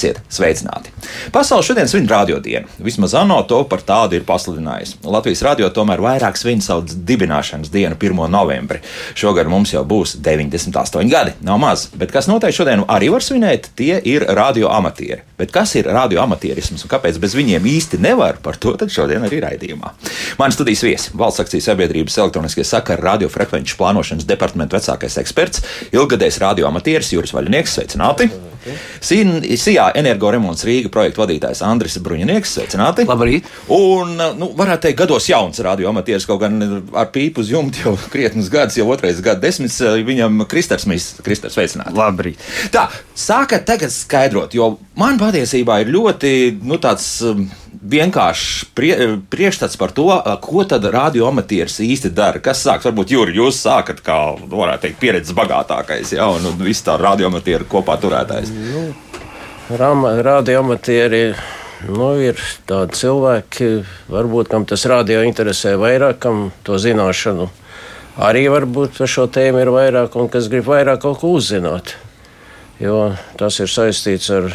Esiet sveicināti! Pasaule šodien svin radiodienu. Vismaz ANO to par tādu ir pasludinājusi. Latvijas radio tomēr vairāk svin savu dibināšanas dienu, 1. novembri. Šogad mums jau būs 98 gadi. Nav maz, bet kas noteikti šodien arī var svinēt, tie ir radio amatieri. Bet kas ir radio amatierisms un kāpēc bez viņiem īsti nevar, par to šodien arī raidījumā. Mani studijas viesis, valsts akcijas sabiedrības elektroniskie sakari radiofrekvenču plānošanas departamenta vecākais eksperts, ilgadējs radio amatieris Juris Vaļinieks. Sveicināti! Sijā energoremonts Rīga projekta vadītājs Andris Bruņinieks. Sveicināti! Labrīt! Un, nu, varētu teikt, gados jauns radioamatieris, kaut gan ar pīpu uz jumta jau krietnus gadus, jau otrais gadu desmits, viņam Kristers Mīs, Kristers sveicināti! Labrīt! Tā, sākat tagad skaidrot, jo man patiesībā ir ļoti, nu, tāds vienkāršs prie, priekšstats par to, ko tad radioamatieris īsti dara. Kas sāks, varbūt Jūri, jūs sākat kā, varētu teikt, pieredzes bagātākais, ja, un, un viss tā radioamatieru kopā turētājs. Nu, Radioamatieri nu, ir tādi cilvēki, varbūt kam tas radio interesē vairāk, kam to zināšanu arī varbūt par šo tēmu ir vairāk, un kas grib vairāk kaut ko uzzināt. Jo tas ir saistīts ar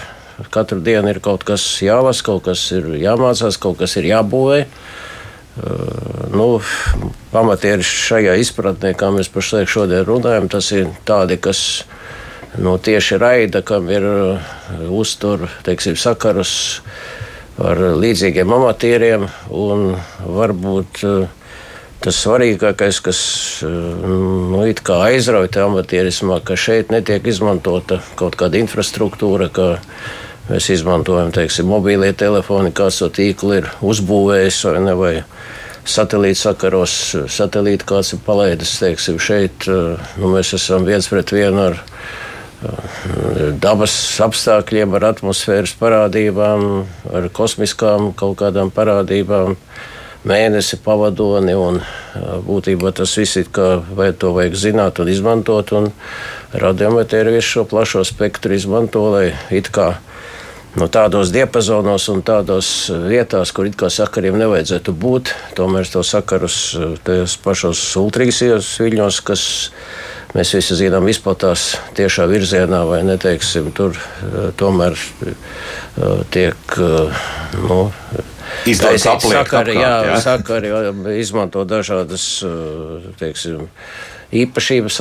Katru dienu ir kaut kas jālasa, kaut kas ir jāmācās, kaut kas ir jābūvē. Nu, Pamatieši šajā izpratnē, kā mēs pašlaik šodien runājam, tas ir tādi, kas nu, tieši raida, kam ir uztur, teiksim, sakarus ar līdzīgiem amatieriem varbūt tas svarīgākais, kas nu, aizrauja amatierismā, ka šeit netiek izmantota kaut kāda infrastruktūra, ka Mēs izmantojam, teiksim, mobīlie telefoni, kāds to tīklu ir uzbūvējis vai ne. Vai Satelīta sakaros, satelīta kāds ir palaidis, teiksim, šeit eh, nu, mēs esam viens pret vienu ar eh, dabas apstākļiem, ar atmosfēras parādībām, ar kosmiskām kaut kādām parādībām, mēnesi, pavadoni. Un, eh, būtībā tas viss ir kā vai to vajag zināt un izmantot. Un radiometri visu šo plašo spektru izmanto, lai it kā nu, tādos diapazonos un tādos vietās, kur it kā sakariem nevajadzētu būt. Tomēr to sakarus tajos pašos ultrīsijos viļņos, kas mēs visi zinām, izplatās tiešā virzienā, vai neteiksim, tur tomēr tiek. Nu, Izdarīt sakari, jā, jā. sakari izmanto dažādas, teiksim, īpašības,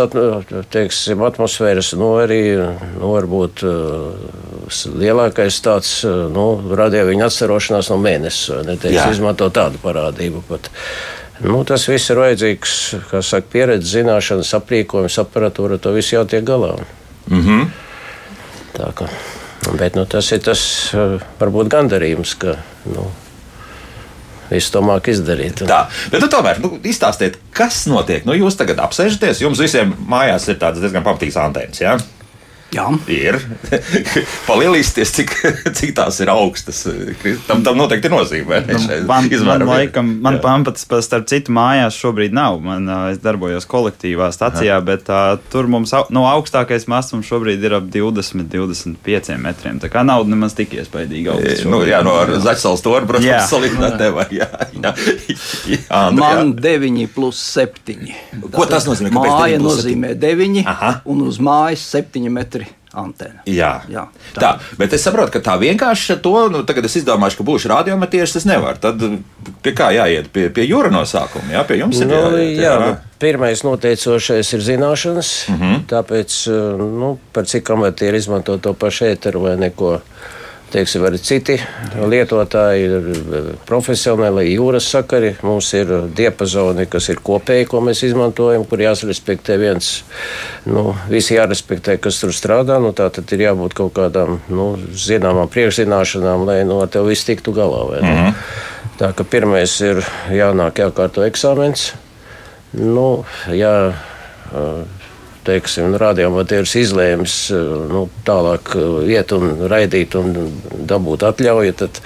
teiksim, atmosfēras, nu, arī, nu, varbūt lielākais tāds, nu, radio viņa atcerošanās no mēneša, neteiks, izmanto tādu parādību pat. Nu, tas viss ir vajadzīgs, kā saka, pieredze, zināšanas, aprīkojums, aparatūra, to visu jātiek galā. Mm -hmm. Tā kā, bet nu, tas ir tas varbūt gandarījums, ka, nu, visu to māk izdarīt. Tā, bet nu, tomēr nu, izstāstiet, kas notiek. Nu, jūs tagad apsēžaties, jums visiem mājās ir tāds diezgan pamatīgs antēns. Ja? Jā. Ir. Palielīsties, cik, cik tās ir augstas. Tam, tam noteikti ir nozīme. Nu, man, man, laikam, man pamats, starp citu, mājās šobrīd nav. Man, es darbojos kolektīvā stacijā, Aha. bet uh, tur mums no augstākais mākslinieks šobrīd ir ap 20, 25 metriem. Tā kā nav nemaz tik iespaidīgi augsts. Nu, jā, no Zaķisals torņa, protams, salīdzināt tev. Jā, jā, jā, man 9 plus 7. Ko tas nozīmē? Māja nozīmē 9 Aha. un uz mājas 7 metri antena. Jā, jā tā. tā. Bet es saprotu, ka tā vienkārši to, nu, tagad es izdomāšu, ka būšu radiometieris, tas nevar. Tad pie kā jāiet? Pie, pie jūra no sākuma, jā, pie jums ir nu, jāiet. Jā, jā. Pirmais noteicošais ir zināšanas, mm -hmm. tāpēc, nu, par cik amatieri izmanto to pašu ēteru vai neko teiksim, arī citi lietotāji, profesionāli jūras sakari. Mums ir diapazoni, kas ir kopēji, ko mēs izmantojam, kur jāsarespektē viens, nu, visi jārespektē, kas tur strādā. Nu, tā tad ir jābūt kaut kādām, nu, zināmām priekšzināšanām, lai no tev viss tiktu galā. Mm -hmm. Tā ka pirmais ir jānāk jākārto eksāmens. Nu, jā, teiksim, radioamatieris izlēms eh, nu, tālāk eh, iet un raidīt un dabūt atļauju, tad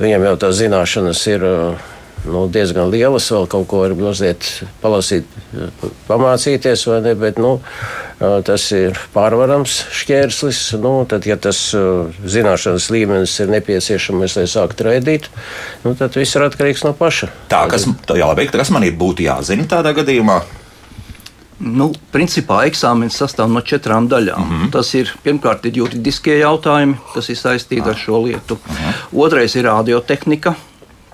viņam jau tās zināšanas ir eh, nu, diezgan lielas. Vēl kaut ko var mazliet palasīt, pamācīties, vai ne? Bet, nu, tas ir pārvarams šķērslis. Nu, tad, ja tas zināšanas līmenis ir nepieciešams, lai sāktu raidīt, nu, tad viss ir atkarīgs no paša. Tā, kas, jā, labi, kas man ir būtu jāzina tādā gadījumā? Nu, principā eksāmenis sastāv no četrām daļām. Mm -hmm. Tas ir pirmkārt ir juridiskie jautājumi, kas ir saistīti ar šo lietu. Mm -hmm. Otrais ir radiotehnika,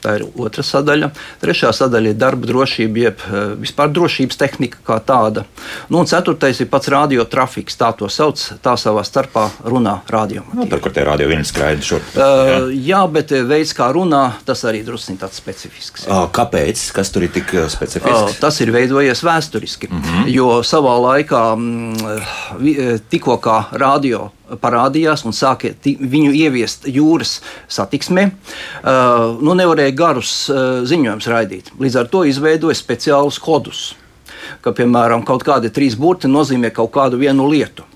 Tā ir otra sadaļa. Trešā sadaļa ir darba drošība, jeb eh, vispār drošības tehnika kā tāda. Nu, un ceturtais ir pats radiotrafiks. Tā to sauc. Tā savā starpā runā radio. Nu, tur, kur tie radio viens skraida šurp. Uh, jā. jā, bet eh, veids, kā runā, tas arī drusku tāds specifisks. Uh, kāpēc? Kas tur ir tik eh, specifisks? Uh, tas ir veidojies vēsturiski. Mm -hmm. Jo savā laikā, mm, tikko kā radio parādījās un sāka viņu ieviest jūras satiksmē. Uh, nu, nevarēja garus uh, ziņojumus raidīt. Līdz ar to izveidoja speciālus kodus, ka, piemēram, kaut kādi trīs burti nozīmē kaut kādu vienu lietu.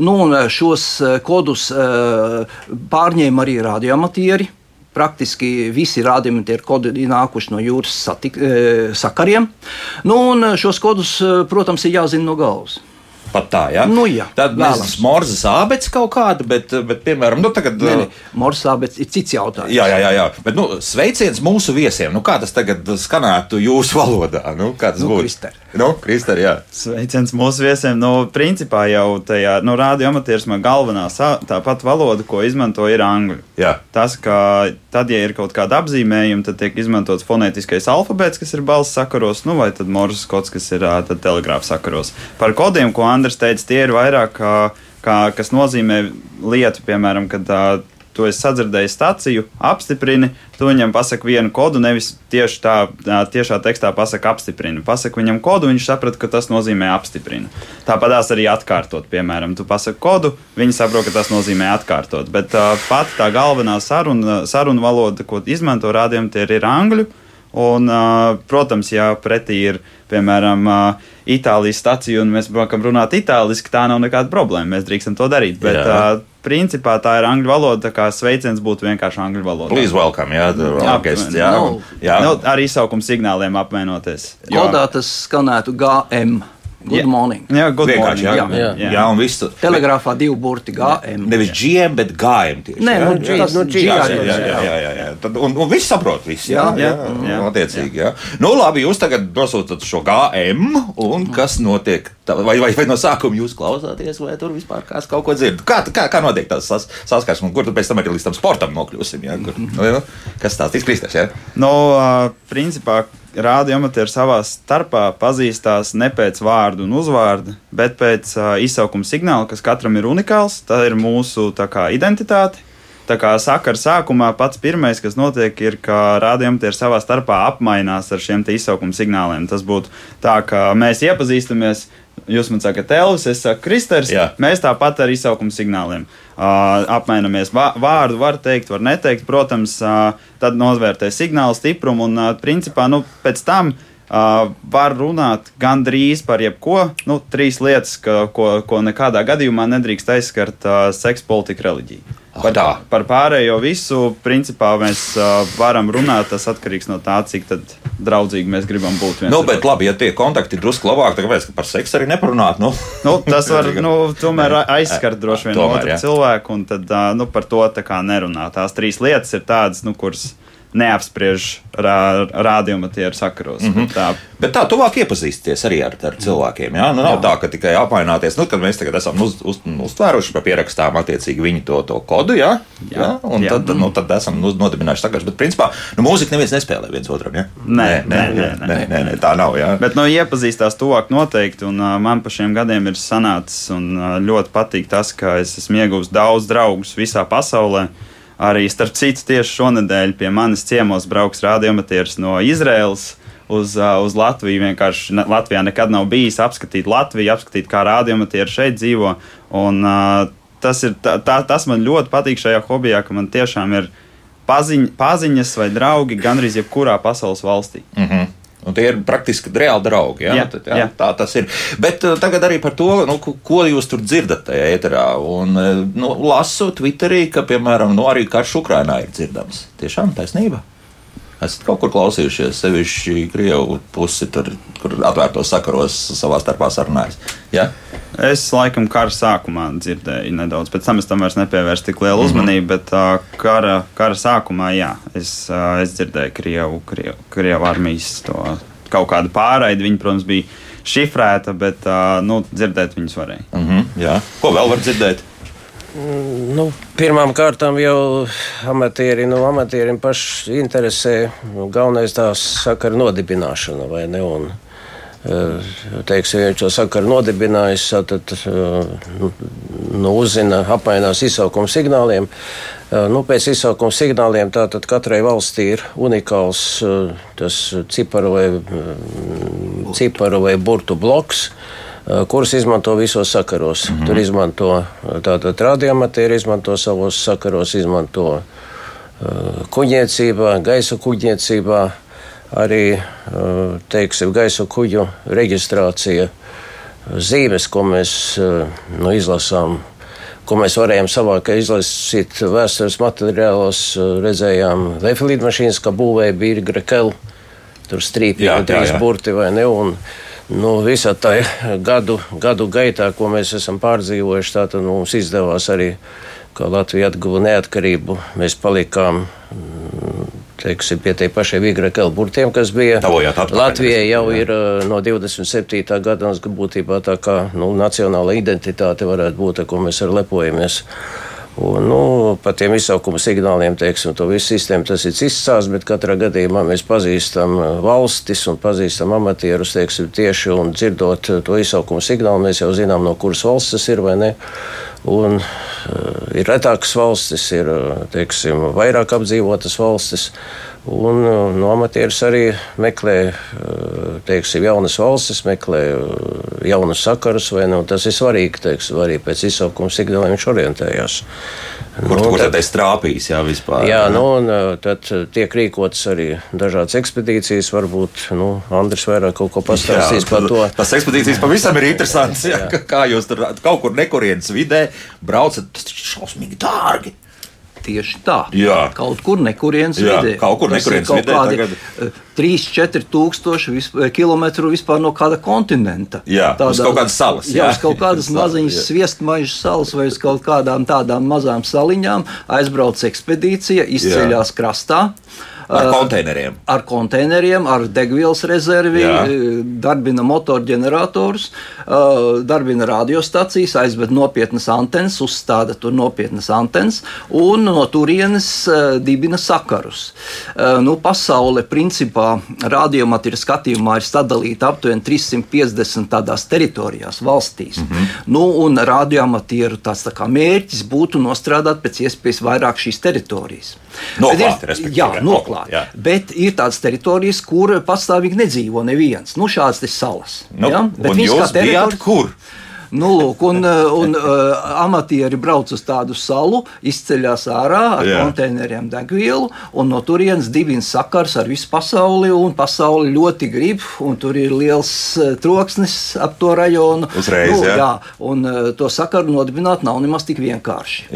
Nu, uh, šos uh, kodus uh, pārņēma arī radiomatieri. Praktiski visi rādījumi ir kodi nākuši no jūras satik, sakariem. Nu, šos kodus, protams, ir jāzina no galvas. Pat tā, ja? Nu, jā. Tad mēs morzas ābets kaut kāda, bet, bet piemēram, nu tagad. Nē, nē, morzas ābets ir cits jautājums. Jā, jā, jā, jā. bet, nu, sveiciens mūsu viesiem. Nu, kā tas tagad skanētu jūsu valodā? Nu, kā tas nu, būtu? Krister. Nu, Krister, jā. Sveiciens mūsu viesiem. Nu, principā jau tajā, nu, rādio amatierismā galvenā tāpat valoda, ko izmanto, ir angļu. Jā. Tas, ka tad, ja ir kaut kāda apzīmējuma, tad tiek izmantots fonētiskais alfabēts, kas ir balss sakaros, nu, vai tad morzas kods, kas ir telegrāfa sakaros. Par kodiem, ko Andris teica, tie ir vairāk, kā, kā, kas nozīmē lietu, piemēram, kad uh, tu esi sadzirdējis stāciju, apstiprini, tu viņam pasaki vienu kodu, nevis tieši tā, tiešā tekstā pasaki apstiprini. Pasaki viņam kodu, viņš saprata, ka tas nozīmē apstiprini. Tāpatās arī atkārtot, piemēram, tu pasaki kodu, viņi saprot, ka tas nozīmē atkārtot. Bet uh, pati tā galvenā saruna, saruna valoda, ko izmanto rādījumi, tie ir angļu. Un, uh, protams, ja pretī ir piemēram uh, Itālijas stacija un mēs gribam runāt itāliski, tā nav nekāda problēma. Mēs drīkstam to darīt. Bet, uh, principā tā ir angļu valoda, tā kā sveiciens būtu vienkārši angļu valoda. Please welcome, jā, jā, orkest, jā, no, jā. No, ar izsaukuma signāliem apmainoties. Kodā tas skanētu GM. Good yeah. morning. Jā, good Vienkārši, morning. Jā, jā. jā. jā un visu. Telegrāfā divi burti GM. Nevis GM, bet GM tieši. Nē, nu, G, tas, nu, G, jā, jā, jā, jā, jā, jā, jā. Tad, un, un viss saprot, viss. Jā, jā, jā, jā, jā. attiecīgi, jā. Nu, labi, jūs tagad nosūtat šo GM, un kas notiek? Vai, vai, vai no sākuma jūs klausāties, vai tur vispār kāds kaut ko dzird? Kā, kā, kā notiek tas sas, saskarsme, kur tad pēc tam arī līdz tam sportam nokļūsim? Jā, kur, nu, kas tās? Jā? Nu, uh, principā rādioamatieris savā starpā pazīstās ne pēc vārdu un uzvārda, bet pēc uh, izsaukuma signāla, kas katram ir unikāls. Tā ir mūsu kā, identitāte. Tā kā sakara sākumā pats pirmais, kas notiek, ir, ka rādījumi savā starpā apmainās ar šiem izsaukuma signāliem. Tas būtu tā, ka mēs iepazīstamies, jūs man sakat, Elvis, es saku, Kristers. Jā. Mēs tāpat ar izsaukuma signāliem uh, apmainamies. Vārdu var teikt, var neteikt. Protams, tad novērtē signālu stiprumu un, principā, nu, pēc tam. Uh, var runāt gandrīz par jebko. Nu, trīs lietas, ka, ko, ko nekādā gadījumā nedrīkst aizskart uh, - seksa, politika, reliģija. Par, par pārējo visu, principā, mēs uh, varam runāt. Tas atkarīgs no tā, cik draudzīgi mēs gribam būt. Nu, bet, labi, ja tie kontakti ir drusku labāki, tad kāpēc par seksu arī neparunāt? Nu? Nu, tas var nu, tomēr aizskart droši vien otru cilvēku, un tad uh, nu, par to nerunā. Tās trīs lietas ir tādas, nu, kuras neapspriež rā, rādījuma tie ir sakaros. Mm -hmm. tā. Bet tā tuvāk iepazīsties arī ar, ar cilvēkiem. Jā? Nu, nav jā. tā, ka tikai apmaināties, nu, kad mēs tagad esam uz, uz, uztvēruši pa pierakstām attiecīgi viņu to, to kodu, jā? Jā? Jā? un jā. Tad, tad, nu, tad esam nodibinājuši sakars. Bet principā nu, mūzika neviens nespēlē viens otram. Jā? Nē, nē, nē, nē, nē, nē, nē, nē, tā nav. Jā? Bet nu, iepazīstās tuvāk noteikti, un uh, man pa šiem gadiem ir sanācis un uh, ļoti patīk tas, ka es esmu ieguvis daudz draugus visā pasaulē. Arī starp citu, tieši šonadēļ pie manis ciemos brauks radiomatieris no Izraels. Uz, uz Latviju vienkārši Latvijā nekad nav bijis apskatīt Latviju, apskatīt, kā radiomatieri šeit dzīvo. Un, uh, tas, ir, tā, tā, tas man ļoti patīk šajā hobijā, ka man tiešām ir paziņ, paziņas vai draugi gandrīz jebkurā pasaules valstī. Mm -hmm. Un tie ir praktiski reāli draugi. Ja? Jā, Tad, jā, jā. Tā tas ir. Bet uh, tagad arī par to, nu, ko jūs tur dzirdat tajā ēterā. Un, uh, nu, lasu Twitterī, ka, piemēram, nu, arī karš Ukrainā ir dzirdams. Tiešām taisnība. Esat kaut kur klausījušies, sevišķi Krievu pusi, tur, kur atvērtos sakaros savā starpā sarunājas. Ja? Es laikam kara sākumā dzirdēju nedaudz, pēc tam es tam vairs nepievērsu tik lielu mhm. uzmanību, mm -hmm. bet uh, kara, kara sākumā, jā, es, uh, es dzirdēju Krievu, Krievu, Krievu armijas to kaut kādu pārraidi. Viņi, protams, bija šifrēta, bet uh, nu, dzirdēt viņus varēja. Mm -hmm, jā. Ko vēl var dzirdēt? Nu, Pirmām kārtām jau amatieri, nu, amatierim paši interesē galvenais tās sakara nodibināšana? Un, teiksim, ja viņš to sakaru nodibinājis, tad nu, nu, uzzina, apmainās izsaukuma signāliem. Nu, pēc izsaukuma signāliem tātad katrai valstī ir unikāls tas ciparu vai, ciparu vai burtu bloks kurus izmanto visos sakaros. Mm -hmm. Tur izmanto tātad radioamatīri, izmanto savos sakaros, izmanto kuģniecībā, gaisa kuģniecībā, arī teiksim, gaisa kuģu reģistrācija, zīmes, ko mēs nu, izlasām. Ko mēs varējām savākt, izlasīt vēstures materiālos, redzējām Lefa lidmašīnas, kā būvēja bija Grekela, tur strīpīgi, trīs burti vai ne. Un, nu, visā tā gadu, gadu gaitā, ko mēs esam pārdzīvojuši, tā tad mums izdevās arī, kā Latvija atguva neatkarību, mēs palikām teiksim, pie tiem pašiem Vigrakela burtiem, kas bija Latvijai jau jā. ir no 27. gada, un būtībā tā kā nu, nacionāla identitāte varētu būt, ar ko mēs arī lepojamies. Un, nu, par tiem izsaukuma signāliem, teiksim, to visu sistēmu tas ir izsācis, bet katrā gadījumā mēs pazīstam valstis un pazīstam amatierus teiksim, tieši un dzirdot to izsaukuma signālu, mēs jau zinām, no kuras valsts tas ir vai ne. Un, uh, ir retākas valstis, ir teiksim, vairāk apdzīvotas valstis. Un no nu, amatieris arī meklē teiksim, jaunas valstis, meklē jaunus sakarus. Nu, tas ir svarīgi. Teiksim, arī pēc izsaukuma signāliem viņš orientējās. Kur, nu, kur tad ir trāpījis? Jā, vispār, jā, nu, un tad tiek rīkotas arī dažādas ekspedīcijas. Varbūt nu, Andris vairāk kaut ko pastāstīs jā, par to. Tas ekspedīcijas pavisam ir interesants. Jā, jā. Kā jūs tur kaut kur nekurienes vidē braucat, tas ir šausmīgi dārgi. Tieši tā. Jā. Kaut kur nekurienes vidē. Kaut kur nekurienes vidē. Tagad... 3-4 tūkstoši visp kilometru vispār no kāda kontinenta. Jā, Tādā, uz kaut kādas salas. Jā, jā uz kaut kādas maziņas sviestmaižu salas vai uz kaut kādām tādām mazām saliņām aizbrauc ekspedīcija, izceļās jā. krastā. Ar konteineriem. Ar konteineriem, ar degvielas rezervi, Jā. darbina motorģeneratorus, darbina radiostacijas, aizved nopietnas antenas, uzstāda tur nopietnas antenas un no turienes dibina sakarus. Nu, pasaule principā radiomatīra skatījumā ir sadalīta aptuveni 350 tādās teritorijās, valstīs. Mm -hmm. nu, un radiomatīru tāds tā kā mērķis būtu nostrādāt pēc iespējas vairāk šīs teritorijas. Noklāt, ir, jā, noklāt. Jā. Bet ir tādas teritorijas, kur pastāvīgi nedzīvo neviens. Nu, šādas salas. Nu, ja? Bet jūs bijāt kur? Nu, lūk, un, eh, un uh, amatieri brauc uz tādu salu, izceļas ārā ar Jā. konteineriem degvielu, un no turienes dibina sakars ar visu pasauli. Pasauli ļoti grib, un tur ir liels uh, troksnis ap to rajonu. Uzreiz, nu, jā. jā, un uh, to sakaru nodibināt nav nemaz tik vienkārši.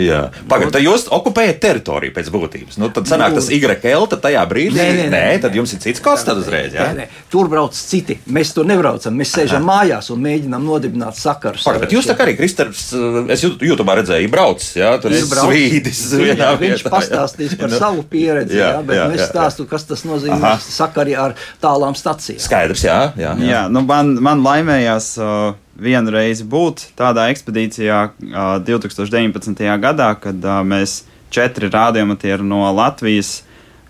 Pagaidiet, tad jūs okupējat teritoriju pēc būtības. Nu, tad sanāk nu, tas YL, tajā brīdī nē, nē, nē, nē, tad jums ir cits kods tad uzreiz. Jā? Nē, nē. Tur brauc citi. Mēs tur nebraucam. Mēs sēžam Aha. mājās un mēģinām nodibināt sakarus. Par, bet jūs tā kā arī Kristers, es YouTube redzēju, brauc, jā, tur ir svīdis. Jā, viņš pastāstīs par nu, savu pieredzi, jā, jā, bet jā, nu, es stāstu, kas tas nozīmē sakari ar tālām stacijām. Skaidrs, jā. jā, jā. jā nu man, man laimējās. Uh, vienu reizi būt tādā ekspedīcijā uh, 2019. gadā, kad uh, mēs četri radiomatieri no Latvijas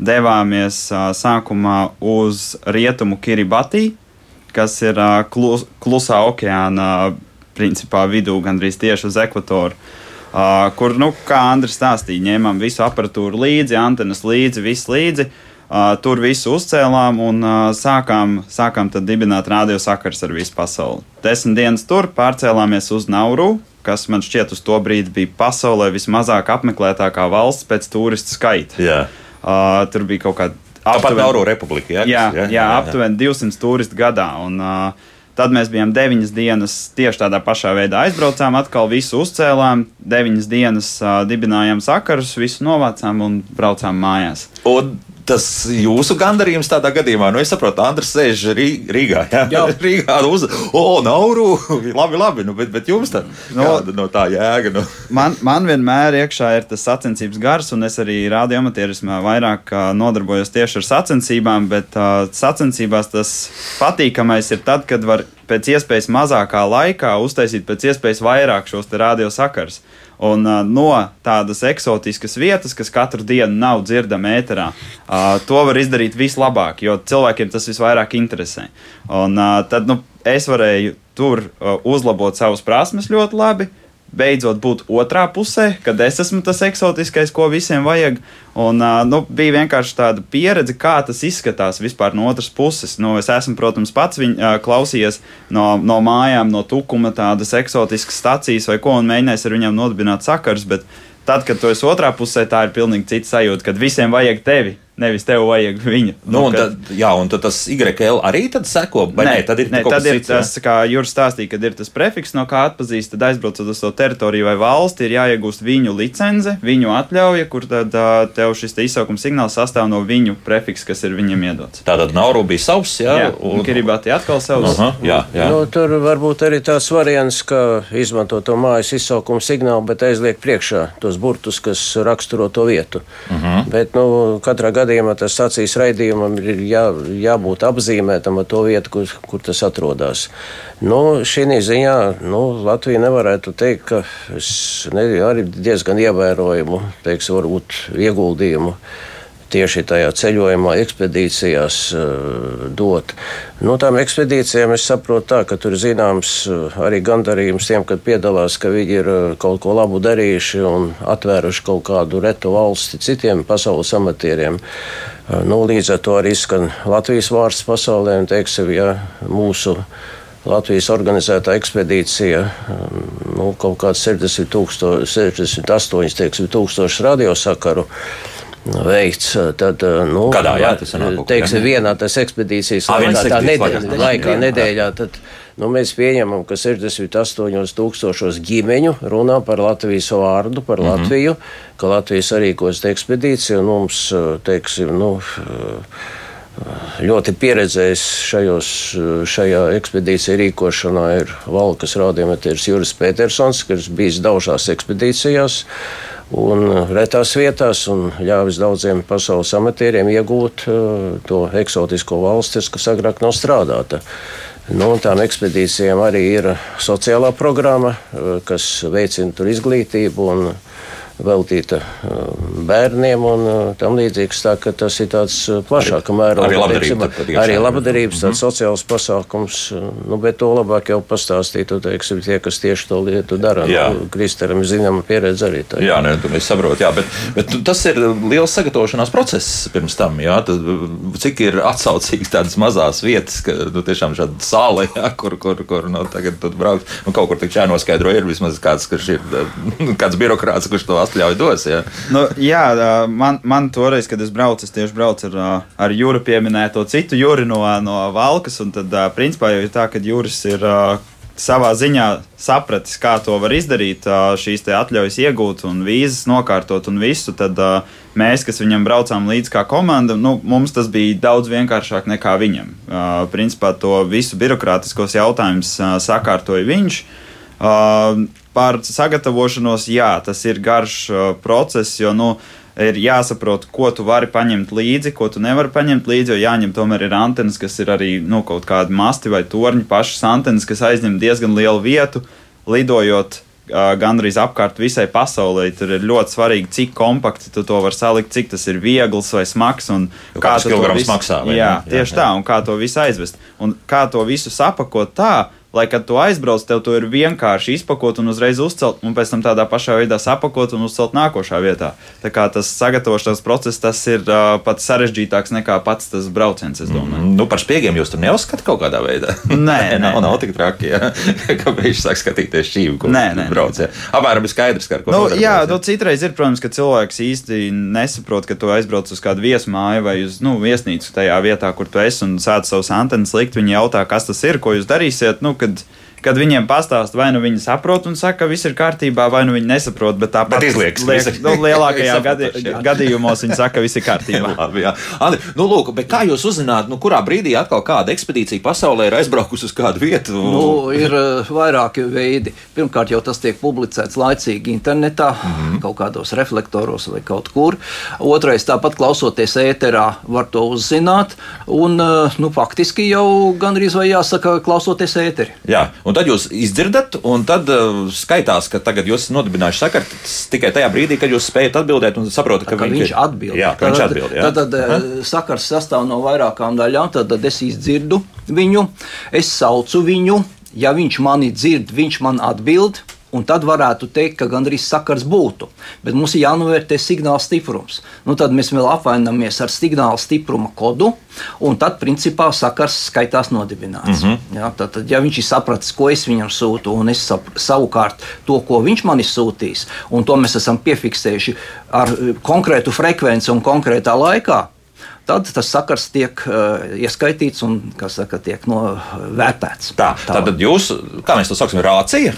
devāmies uh, sākumā uz rietumu Kiribati, kas ir uh, klus, klusā okeāna principā vidū, gandrīz tieši uz ekvatoru. Uh, kur, nu, kā Andris stāstīja, ņēmām visu aparatūru līdzi, antenas līdzi, viss līdzi. Uh, tur visu uzcēlām un uh, sākām, sākām dibināt radiosakars ar visu pasauli. Desmit dienas tur pārcēlāmies uz Nauru, kas man šķiet uz to brīdi bija pasaulē vismazāk apmeklētākā valsts pēc turistu skaita. Yeah. Uh, tur bija kaut kāda. Tāpat Nauru republika. Ja? Jā, jā, jā, jā, aptuveni 200 turistu gadā. Un, uh, Tad mēs bijām deviņas dienas tieši tādā pašā veidā aizbraucām, atkal visu uzcēlām, deviņas dienas uh, dibinājām sakarus, visu novācām un braucām mājās. Un tas jūsu gandarījums tādā gadījumā, nu, es saprotu, Andris sēž Rīgā. Jā, jā. Rīgā uz, o, Nauru, labi, labi, nu, bet, bet jums tā, no, kāda no tā jēga? Nu? Man, man vienmēr iekšā ir tas sacensības gars, un es arī radioamatierismā vairāk nodarbojos tieši ar sacensībām, bet uh, sacensībās tas patīkamais ir tad, kad var pēc iespējas mazākā laikā uztaisīt pēc iespējas vairāk šos radiosakars. Un uh, no tādas eksotiskas vietas, kas katru dienu nav dzirdama ēterā, uh, to var izdarīt vislabāk, jo cilvēkiem tas visvairāk interesē. Un uh, tad nu, es varēju tur uh, uzlabot savas prasmes ļoti labi. Uh, beidzot būt otrā pusē, kad es esmu tas eksotiskais, ko visiem vajag. Un, nu, bija vienkārši tāda pieredze, kā tas izskatās vispār no otras puses. Nu, es esmu, protams, pats viņu, uh, klausījies no, no mājām, no tukuma, tādas eksotiskas stacijas vai ko, un mēģinājis ar viņiem nodibināt sakars. Bet tad, kad tu esi otrā pusē, tā ir pilnīgi cita sajūta, kad visiem vajag tevi. Nevis tev vajag viņu. Nu, nu, kad... tad, jā, un tad tas YL arī tad seko. Nē, nē, tad ir, nē, tad ir cits, tas, kā Juris stāstīja, kad ir tas prefiks, no kā atpazīst, tad aizbraucot uz to teritoriju vai valsti, ir jāiegūst viņu licence, viņu atļauja, kur tad tev šis te izsaukuma signāls sastāv no viņu prefiks, kas ir viņam iedots. Tātad Nauru bija savs, jā, jā un Kiribati atkal savs. Aha, jā, jā. Nu, tur varbūt arī tās variants, ka izmanto to mājas izsaukuma signālu, bet aizliek priekšā tos burtus, kas raksturo to vietu. Uh mhm. -huh. Bet, nu, katrā gadījumā tas sacīs raidījumam ir jā, jābūt apzīmētam ar to vietu, kur, kur tas atrodas. Nu, šī ziņā nu, Latvija nevarētu teikt, ka es ne, arī diezgan ievērojumu, teiksim, varbūt ieguldījumu tieši tajā ceļojumā, ekspedīcijās uh, dot. No tām ekspedīcijām es saprotu, tā, ka tur ir zināms uh, arī gandarījums tiem, kad piedalās, ka viņi ir uh, kaut ko labu darījuši un atvēruši kaut kādu retu valsti citiem pasaules amatieriem. Nu, līdz ar to arī skan Latvijas vārds pasaulē, un teiksim, ja mūsu Latvijas organizētā ekspedīcija um, nu, kaut kāds 60 tūkstoši, 68 teiksim, tūkstoši radiosakaru veikts. Tad, nu, Kādā jā, tas ir? Teiksim, vienā tas ekspedīcijas A, laikā, tā nedēļā, nedēļā, laikā, nedēļā tad, nu, mēs pieņemam, ka 68 tūkstošos ģimeņu runā par Latvijas vārdu, par mm -hmm. Latviju, ka Latvijas arī kos ekspedīcija un mums, teiksim, nu, ļoti pieredzējis šajos, šajā ekspedīcijā rīkošanā ir Valkas radiometrs Juris Petersons, kas bijis daudzās ekspedīcijās un retās vietās, un ļāvis daudziem pasaules amatieriem iegūt uh, to eksotisko valstis, kas agrāk nav strādāta. Nu, tām ekspedīcijām arī ir sociālā programma, uh, kas veicina izglītību un veltīta uh, bērniem un uh, tam līdzīgs. Tā, tas ir tāds uh, plašāka mēroga. Arī labdarība. Teiksim, arī labdarības, tāds -hmm. sociāls pasākums, nu, bet to labāk jau pastāstītu, teiksim, tie, kas tieši to lietu dara. Nu, Kristaram zināma pieredze arī. Tā, jā, ne, es saprotu, jā, bet, bet tas ir liels sagatavošanās process pirms tam, jā, tad, cik ir atsaucīgs tādas mazās vietas, ka, nu, tiešām šāda sāla, jā, kur, kur, kur, nu, tagad braukt, nu, kaut kur tik jānoskaidro, ir vismaz kāds, kurš ir, kāds birokrāts, kurš to atļauju dos. Jā, nu, jā man, man toreiz, kad es braucu, es tieši braucu ar, ar Jūru pieminēto citu Jūri no, no Valkas. Tad, principā, jau ir tā, ka Jūris ir savā ziņā sapratis, kā to var izdarīt, šīs atļaujas iegūt un vīzas nokārtot un visu, tad mēs, kas viņam braucām līdzi kā komanda, nu, mums tas bija daudz vienkāršāk nekā viņam. Principā to visu birokrātiskos jautājumus sakārtoja viņš. Par sagatavošanos, jā, tas ir garš process, jo nu, ir jāsaprot, ko tu vari paņemt līdzi, ko tu nevari paņemt līdzi. Jo jāņem tomēr ir antenas, kas ir arī nu, kaut kādi masti vai torņi, pašas antenas, kas aizņem diezgan lielu vietu, lidojot uh, gandrīz apkārt visai pasaulē. Tur ir ļoti svarīgi, cik kompakti tu to vari salikt, cik tas ir viegls vai smags. Kā tas visu... maksā? Jā, jā, tieši jā. tā, un kā to visu aizvest. Un kā to visu sapakot tā, lai kad tu aizbrauc, tev to ir vienkārši izpakot un uzreiz uzcelt, un pēc tam tādā pašā veidā sapakot un uzcelt nākošā vietā. Tā kā tas sagatavošanās process tas ir uh, pats sarežģītāks nekā pats tas brauciens, es domāju. Mm, nu, par spiegiem jūs tur neuzskatāt kaut kādā veidā? Nē, nē, nav, nav tik traki, ja? ka viņš sāk skatīties šīm, nē, nē, brauc. Ja? Apmēram skaidrs, ka ar ko. Nu, jā, nu, citreiz ir, protams, ka cilvēks īsti nesaprot, ka tu aizbrauc uz kādu viesmāju vai uz nu, viesnīcu tajā vietā, kur tu esi un sāc savus antenas likt. Viņi jautā, kas tas ir, ko jūs darīsiet. Nu, kad kad viņiem pastāst, vai nu viņi saprot un saka, ka viss ir kārtībā, vai nu viņi nesaprot, bet tāpat Bet izliekas, liek, nu, lielākajā gadi, gadījumos viņi saka, ka viss ir kārtībā. Labi, jā. Andri, nu, lūk, bet kā jūs uzzināt, nu, kurā brīdī atkal kāda ekspedīcija pasaulē ir aizbraukusi uz kādu vietu? Nu, ir uh, vairāki veidi. Pirmkārt, jau tas tiek publicēts laicīgi internetā, mm. -hmm. kaut kādos reflektoros vai kaut kur. Otrais, tāpat klausoties ēterā, var to uzzināt. Un, uh, nu, faktiski jau gandrīz vai jāsaka, klausoties ēteri. Jā, un tad jūs izdzirdat, un tad uh, skaitās, ka tagad jūs esat nodibinājuši sakaru tikai tajā brīdī, kad jūs spējat atbildēt un saprotat, ka, Ka viņš atbild. Jā, ka viņš atbild. Jā. Tad, tad uh, sakars sastāv no vairākām daļām. Tad, tad es izdzirdu viņu, es saucu viņu. Ja viņš mani dzird, viņš man atbild. Un tad varētu teikt, ka gandrīz sakars būtu. Bet mums ir jānovērtē signāla stiprums. Nu, tad mēs vēl apvainamies ar signāla stipruma kodu, un tad, principā, sakars skaitās nodibināts. Mm -hmm. ja, tad, tad, ja viņš ir sapratis, ko es viņam sūtu, un es savukārt to, ko viņš man ir sūtījis, un to mēs esam piefiksējuši ar eh, konkrētu frekvenci un konkrētā laikā, tad tas sakars tiek uh, ieskaitīts un, kā saka, tiek novērtēts. Tā, tātad jūs, kā mēs to saucam, rācija?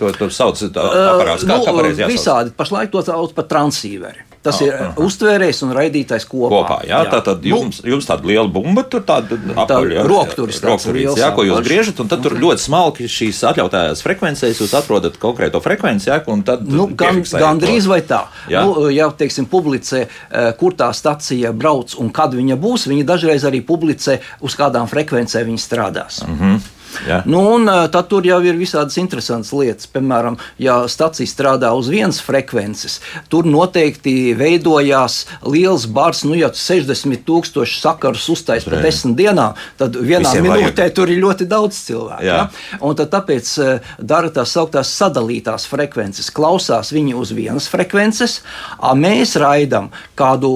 To, to sauc par aparātu. Kā, kā jāsauc? Uh, visādi. Pašlaik to sauc par transīveri. Tas oh, ir uh, uztvērējs un raidītājs kopā. Kopā, jā, jā. tā tad jums, jums tāda liela bumba, tur tāda apaļa, rokturis liels jā, ko jūs apaļš. griežat, un tad tur ļoti smalki šīs atļautājās frekvencēs, jūs atrodat konkrēto frekvenci, jā, un tad Nu, gan, piefiksējat gan to. drīz vai tā. Jā. Nu, ja teiksim, publicē, eh, kur tā stacija brauc un kad viņa būs, viņi dažreiz arī publicē, uz kādām frekvencēm viņi strādās. Mm -hmm. Jā. Nu, un, tad tur jau ir visādas interesantas lietas. Piemēram, ja stacija strādā uz vienas frekvences, tur noteikti veidojās liels bars. Nu, ja 60,000 sakarus uztais par desmit dienām, tad vienā Visiem minūtē vajag. tur ir ļoti daudz cilvēku. Ja? Un tad tāpēc dara tās sauktās sadalītās frekvences. Klausās viņi uz vienas frekvences, a mēs raidām kādu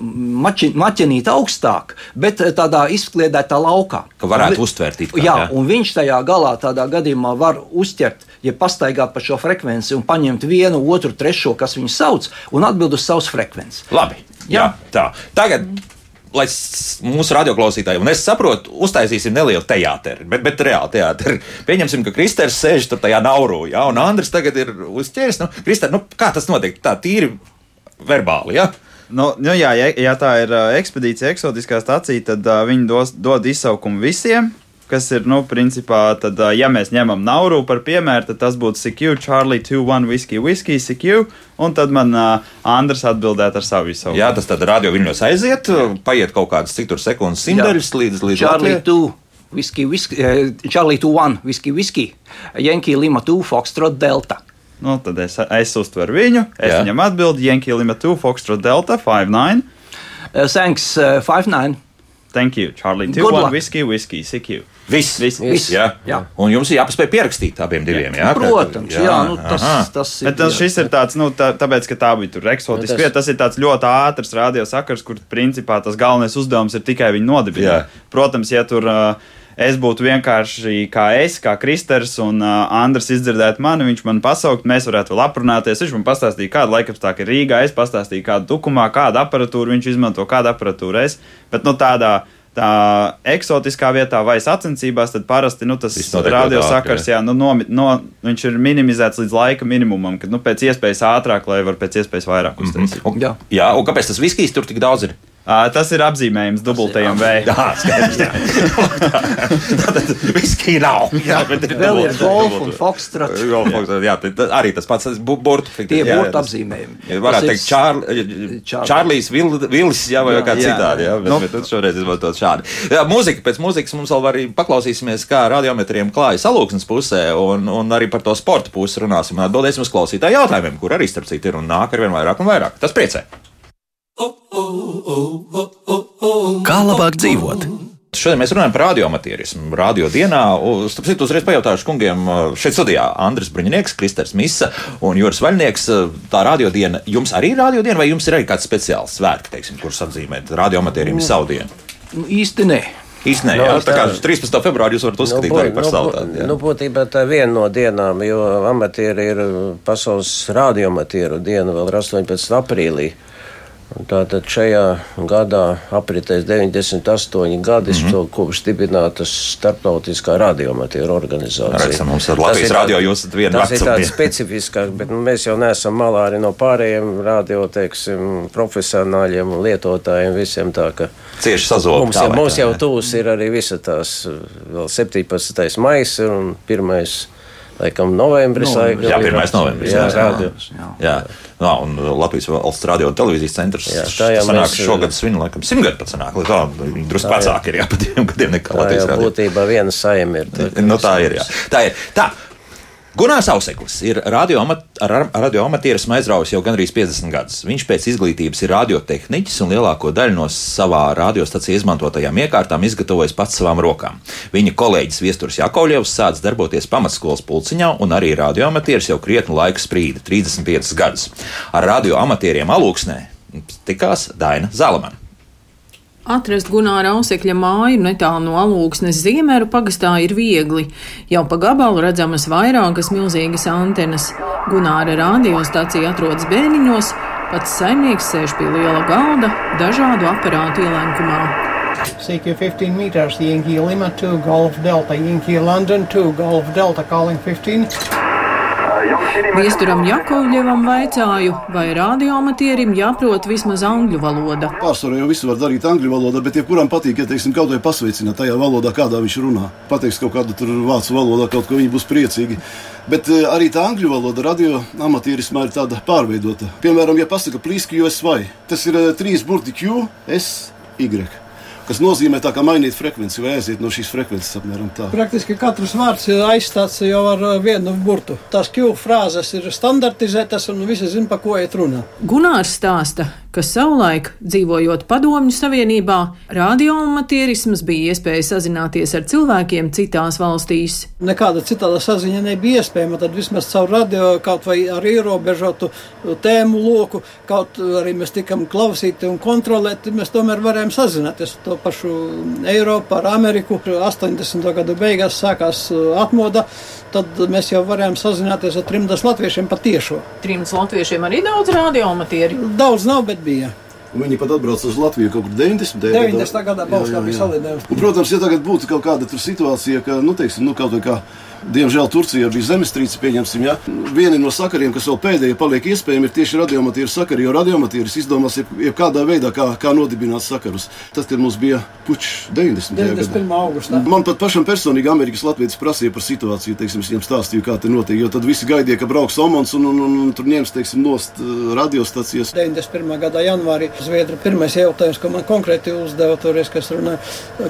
mači, maķenīti augstāk, bet tādā izkliedētā laukā. Ka varētu Un uztvert it kā, Jā, jā. un viņš tajā galā tādā gadījumā var uzķert, ja pastaigāt pa šo frekvenci un paņemt vienu, otru, trešo, kas viņu sauc, un atbild uz savas frekvences. Labi, jā. Jā. tā. Tagad. Lai mūsu radioklausītāji, un es saprotu, uztaisīsim nelielu teātri, bet, bet reāli teātri. Pieņemsim, ka Kristers sēž tur tajā naurū, ja, un Andris tagad ir uzķēries. Nu, Krister, nu, kā tas notiek? Tā tīri verbāli, ja? Nu, nu jā, ja, ja tā ir ekspedīcija, eksotiskā stācija, tad uh, viņi dos, dod izsaukumu visiem. Kas ir, nu, principā, tad, uh, ja mēs ņemam Nauru par piemēru, tad tas būtu CQ, Charlie 21, Whisky, Whisky, CQ, un tad man uh, Andrs atbildētu ar savu izsaukumu. Jā, tas tad radio viņos aiziet, paiet kaut kādas cik tur sekundes simtaļas līdz līdz Charlie Latvijai. 2, Whisky, Whisky, eh, Charlie 2, Whisky, Whisky, Yankee Lima 2, Foxtrot Delta. Nu, tad es, es uztveru viņu, es Jā. Jā. viņam atbildu, Yankee Lima 2, Foxtrot Delta 59. Uh, thanks, uh, 5-9. Thank you, Charlie Good 21, luck. Whisky, Whisky, CQ. Viss, Viss. viss. Jā. Jā. Un jums ir jāpaspēj pierakstīt abiem diviem. Jā, Protams, jā, jā nu, tas, aha. tas ir. Bet tas, šis ir tāds, nu, tā, tāpēc, ka tā bija tur eksotiska Nu, tas- vieta. Tas ir tāds ļoti ātrs radiosakars, kur principā tas galvenais uzdevums ir tikai viņu nodibināt. Protams, ja tur uh, es būtu vienkārši kā es, kā Kristers un uh, Andris izdzirdētu mani, viņš man pasaukt, mēs varētu vēl aprunāties. Viņš man pastāstīja, kāda laikapstākļa ir Rīgā, es pastāstīju, kādu tukumā, kādu aparatūru viņš izmanto, kādu aparatūru es. Bet nu, tādā tā eksotiskā vietā vai sacensībās, tad parasti nu, tas radiosakars, jā, nu, no, no, viņš ir minimizēts līdz laika minimumam, kad nu, pēc iespējas ātrāk, lai var pēc iespējas vairāk uztaisīt. Un, Jā. jā, un kāpēc tas viskijs tur tik daudz ir? Tas ir apzīmējums dubultajam V. Jā, skaidrs. Tātad viskija nav. Jā, bet Vēl ir golf un foxtrot. Jā, arī tas pats bu- burtu. Tie tas- apzīmējumi. Varētu ir teikt, Čār, Čārlis. Čārlis Vil- Vilis, jā, vai Jā, kā citādi, jā, bet, Nu. bet tad šoreiz izmantot šādi. Jā, mūzika, pēc mūzikas mums vēl arī paklausīsimies, kā radiometriem klājas salūksnes pusē, un, un arī par to sporta pusi runāsim un atbildēsim uz klausītāju jautājumiem, kur arī starp citu ir un nāk ar vien vairāk un vairāk. Tas priecē. Kā labāk dzīvot? Šodien mēs runājam par radioamatierismu. Radio dienā, starp citu, uzreiz pajautāšu kungiem šeit studijā Andris Bruņinieks, Kristers Misa un Juris Vaļnieks. Tā radiodiena jums arī ir radiodiena, vai jums ir arī kāds speciāls svētki, teiksim, kurus atzīmēt? Radioamatierim ir savu dienu. Nu, īsti nē. Īstenībā, No, jā, tā kā tā- 13. februārī jūs varat uzskatīt Nu, arī par nu, savu tādu. Nu, būtībā tā ir viena no dienām, jo amatieri ir pasaules radioamatieru diena vēl ir 18. aprīlī. Tātad šajā gadā apritēs 98 gadi, mm -hmm. kopš dibinātas starptautiskā radioamatieru organizācija. Redzam, mums ar Latvijas radio jūs esat viena Tas ir tāds specifiskāk, bet nu, mēs jau neesam malā arī no pārējiem radio, teiksim, profesionāļiem un lietotājiem visiem tā, ka cieši sazobti. Mums, jau, mums jau tūs ir arī visa tās vēl 17. maijs un 1 laikam, novembris. Novembris. Jā, 1. novembris. Jā, jā, jā. jā. jā. jā. un Latvijas valsts radio un televīzijas centrs. Jā, tā jau sanāk, mēs šogad svin, laikam, simtgadu pat sanāk, lai tā drusku vecāki ir, jā, pa diviem gadiem nekā Latvijas radio. Būtībā viena saima ir. Tā, nu, tā ir, jā. Tā ir. Tā. Gunārs Auseklis ir radioamatieris aizraujas jau gandrīz 50 gadus. Viņš pēc izglītības ir radiotehniķis un lielāko daļu no savā radiostacijā izmantotajām iekārtām izgatavojis pats savām rokām. Viņa kolēģis Viesturs Jakovļevs sācis darboties pamatskolas pulciņā un arī radioamatieris jau krietnu laiku sprīda - 35 gadus. Ar radioamatieriem alūksnē tikās Daina Zalamana. Atrast Gunāra Ausekļa māju netālu no alūksnes Ziemeru pagastā ir viegli. Jau pa gabalu redzamas vairākas milzīgas antenas. Gunāra radiostacija atrodas bēniņos, pats saimnieks sēž pie liela galda, dažādu aparātu ielenkumā. CQ 15 meters, Yankee Lima 2, Golf Delta, Yankee London 2, Golf Delta calling 15. Viesturam Jakovļevam vaicāju, vai radioamatierim jāprot vismaz angļu valoda. Pārsvarā jau visu var darīt angļu valodā, bet jebkuram patīk, ja teiksim, kaut vai pasveicināt tajā valodā, kādā viņš runā. Pateiks kaut kādu vācu valodā, kaut ko viņi būs priecīgi. Bet uh, arī tā angļu valoda radio amatierismā ir tāda pārveidota. Piemēram, ja pasaka plīski, jo es vai, tas ir uh, trīs burti Q, S, Y kas nozīmē tā, mainīt frekvenci vai aiziet no šīs frekvences apmēram tā. Praktiski katrs vārds ir aizstāts jau ar uh, vienu burtu. Tās Q frāzes ir standartizētas un visi zina, pa ko iet runa. Gunārs stāsta, ka savulaik, dzīvojot Padomju Savienībā, radioamatierisms bija iespēja sazināties ar cilvēkiem citās valstīs. Nekāda citāda saziņa nebija iespējama, tad vismaz caur radio kaut vai ar ierobežotu tēmu loku, kaut arī mēs tikam klausīti un kontrolēti, mēs tomēr varējām sazināties. To to pašu Eiropu, ar Ameriku. 80. gadu beigās sākās uh, atmoda. Tad mēs jau varējām sazināties ar trimdas latviešiem patiešo. Trimdas latviešiem arī daudz radiomatieri? Daudz nav, bet bija. Viņi pat atbrauca uz Latviju kaut kur 90. 90. gadā. gadā bija salīdzinājums. Protams, ja tagad būtu kaut kāda situācija, ka, nu, teiksim, nu, kaut kā Diemžēl Turcijā bija zemestrīce, pieņemsim, ja. Viena no sakariem, kas vēl pēdējie paliek iespējami, ir tieši radiomatīra sakari, jo radiomatīris izdomās jebkādā jeb veidā, kā, kā nodibināt sakarus. Tas, kad mums bija puķis 90. 91. augustā. Man pat pašam personīgi Amerikas Latvijas prasīja par situāciju, teiksim, viņiem stāstīju, kā te notiek, jo tad visi gaidīja, ka brauks Omans un, un, un, un tur ņems, teiksim, nost uh, radiostacijas. 91. gadā janvārī Zviedra pirmais jautājums, ko man konkrēti uzdeva toreiz, kas, runā,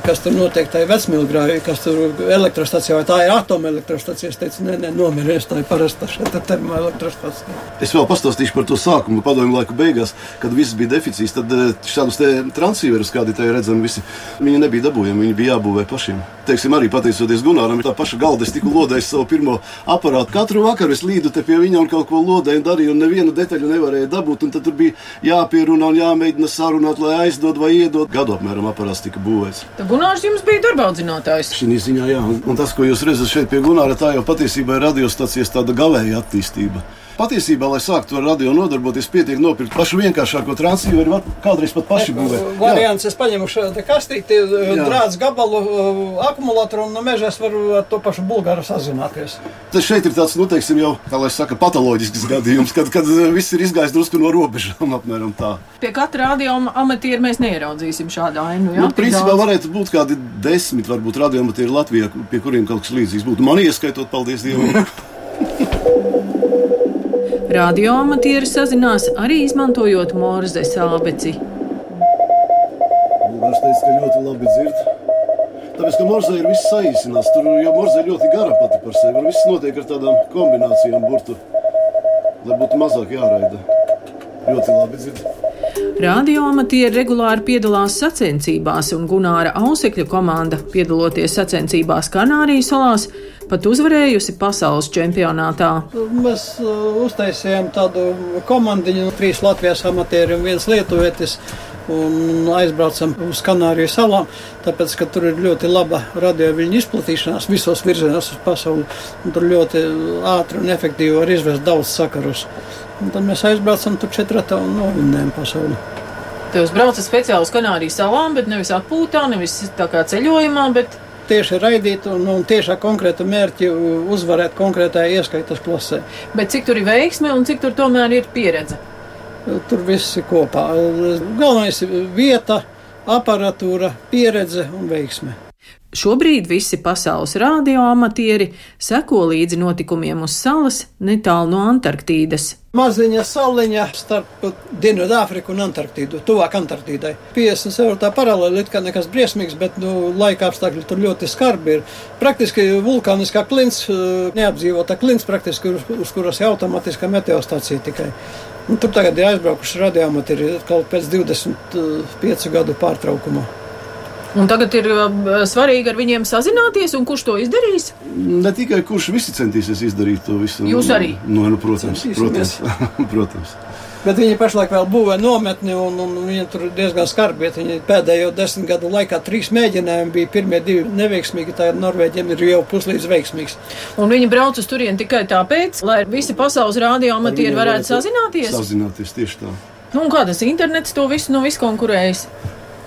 kas tur notiek tajā vecmilgrājā, kas tur elektrostacijā, vai tā ir atomelektrostacija elektrostacija. Es teicu, nē, nē nomirēs tā ir parasta termoelektrostacija. Es vēl pastāstīšu par to sākumu, padomju laiku beigās, kad viss bija deficīts. Tad eh, šādus transīverus, kādi te redzami, visi, viņi nebija dabūjami, viņi bija jābūvē pašiem. Teiksim, arī pateicoties Gunāram, tā paša galda, es tiku lodējis savu pirmo aparātu. Katru vakaru es līdu te pie viņa un kaut ko lodēju un darīju, un nevienu detaļu nevarēju dabūt. Tad tur bija jāpierunā un jāmēģina sarunāt, lai aizdod vai iedod. Gadu apmēram aparāts tika būvēts. Tad Gunārs jums bija darba audzinātājs. Šī ziņā, jā. Un tas, ko jūs redzat šeit pie Gunāra, Lunāra tā jau patiesībā ir radiostacijas tāda galēja attīstība. Patiesībā, lai sāktu ar radio nodarboties, pietiek nopirkt pašu vienkāršāko transīveru, kādreiz pat paši būvēt. Variants es paņemu šādu kastīti, drāts gabalu, akumulātoru un no meža es varu ar to pašu bulgāru sazināties. Tas šeit ir tāds, nu, teiksim, jau, kā lai saka, patoloģisks gadījums, kad, kad viss ir izgājis drusku no robežām, apmēram tā. Pie katra radio amatieru mēs neieraudzīsim šādu ainu, jā? Nu, principā varētu būt kādi desmit, varbūt radio amatieri Latvijā, pie kuriem kaut kas līdzīgs būtu. Man ieskaitot, paldies Dievam! Radioamatieri sazinās arī izmantojot morzes abeci. Bulgārs teica, ka ļoti labi dzird. Tāpēc, ka morzē ir viss saīsināts, tur jau morzē ļoti gara pati par sevi. Un viss notiek ar tādām kombinācijām burtu, lai būtu mazāk jāraida. Ļoti labi dzird. Radioamatieri regulāri piedalās sacensībās, un Gunāra Ausekļa komanda, piedaloties sacensībās Kanārijas salās, pat uzvarējusi pasaules čempionātā. Mēs uh, uztaisījām tādu komandiņu, trīs Latvijas amatieri un viens lietuvietis. Un aizbraucam uz Kanāriju salām, tāpēc, ka tur ir ļoti laba radioviļņu izplatīšanās visos virzienos uz pasauli. Tur ļoti ātri un efektīvi var izvest daudz sakarus. Un tad mēs aizbraucam tur četrata un novinnējam pasauli. Jūs braucat speciāli uz Kanārijas salām, bet nevis atpūtā, nevis tā kā ceļojumā, bet Tieši raidīt un, un tieši ar konkrētu mērķi uzvarēt konkrētajā ieskaitas klasē. Bet cik tur ir veiksme un cik tur tomēr ir pieredze? Tur viss ir kopā. Galvenais ir vieta, aparatūra, pieredze un veiksme. Šobrīd visi pasaules radioamatieri seko līdzi notikumiem uz salas netālu no Antarktīdas. Maziņa saliņa starp Dienvidāfriku un Antarktīdu, tuvāk Antarktīdai. 50 eiro tā paralēli, it kā nekas briesmīgs, bet nu, laika apstākļi tur ļoti skarbi ir. Praktiski vulkāniskā klints, neapdzīvota klints, praktiski uz, uz kuras ir automātiskā meteostācija tikai. Un tur tagad ir aizbraukuši radioamatieri kaut pēc 25 gadu pārtraukuma. Un tagad ir uh, svarīgi ar viņiem sazināties, un kurš to izdarīs? Ne tikai kurš visi centīsies izdarīt to visu. Jūs arī? Nu, nu, protams, protams, protams. Bet viņi pašlaik vēl būvē nometni, un, un viņi tur diezgan skarbi. Viņi pēdējo desmit gadu laikā trīs mēģinājumi bija. Pirmie divi neveiksmīgi, tā Norvēģiem ir jau puslīdz veiksmīgs. Un viņi brauc uz turieni tikai tāpēc, lai visi pasaules rādījumatieri varētu sazināties? Sazināties tieši tā. Nu, un kā tas internets to visu nu visu konkurējas?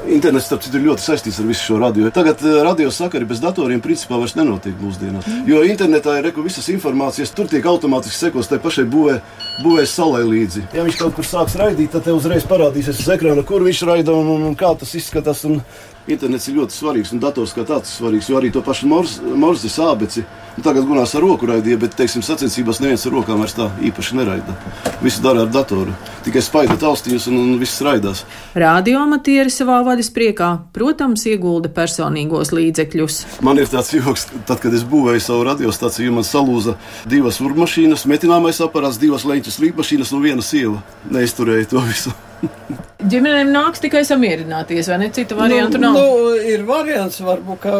Internets, starp citu, ir ļoti saistīts ar visu šo radio. Tagad uh, radio sakari bez datoriem principā vairs nenotiek mūsdienās. Mm. Jo internetā ir reku visas informācijas, tur tiek automātiski sekos tai pašai būvē, būvēs salai līdzi. Ja viņš kaut kur sāks raidīt, tad te uzreiz parādīsies uz ekrāna, kur viņš raida un, un, un kā tas izskatās. Un internets ir ļoti svarīgs un dators kā tāds ir svarīgs, jo arī to pašu morzes ābeci. Nu, tagad gunās ar roku raidīja, bet, teiksim, sacensībās neviens ar rokām vairs tā īpaši neraida. Visu dara ar datoru. Tikai spaida taustiņus un, un viss raidās. Rādioamatieri savā vaļas priekā, protams, iegulda personīgos līdzekļus. Man ir tāds joks, tad, kad es būvēju savu radiostaciju, man salūza divas urmašīnas, metināmais aparāts, divas leņķas līdmašīnas un viena sieva. Neizturēja to visu. Ģimenēm nāks tikai samierināties, vai ne? Citu variantu nu, nav. Nu, ir variants, varbūt, ka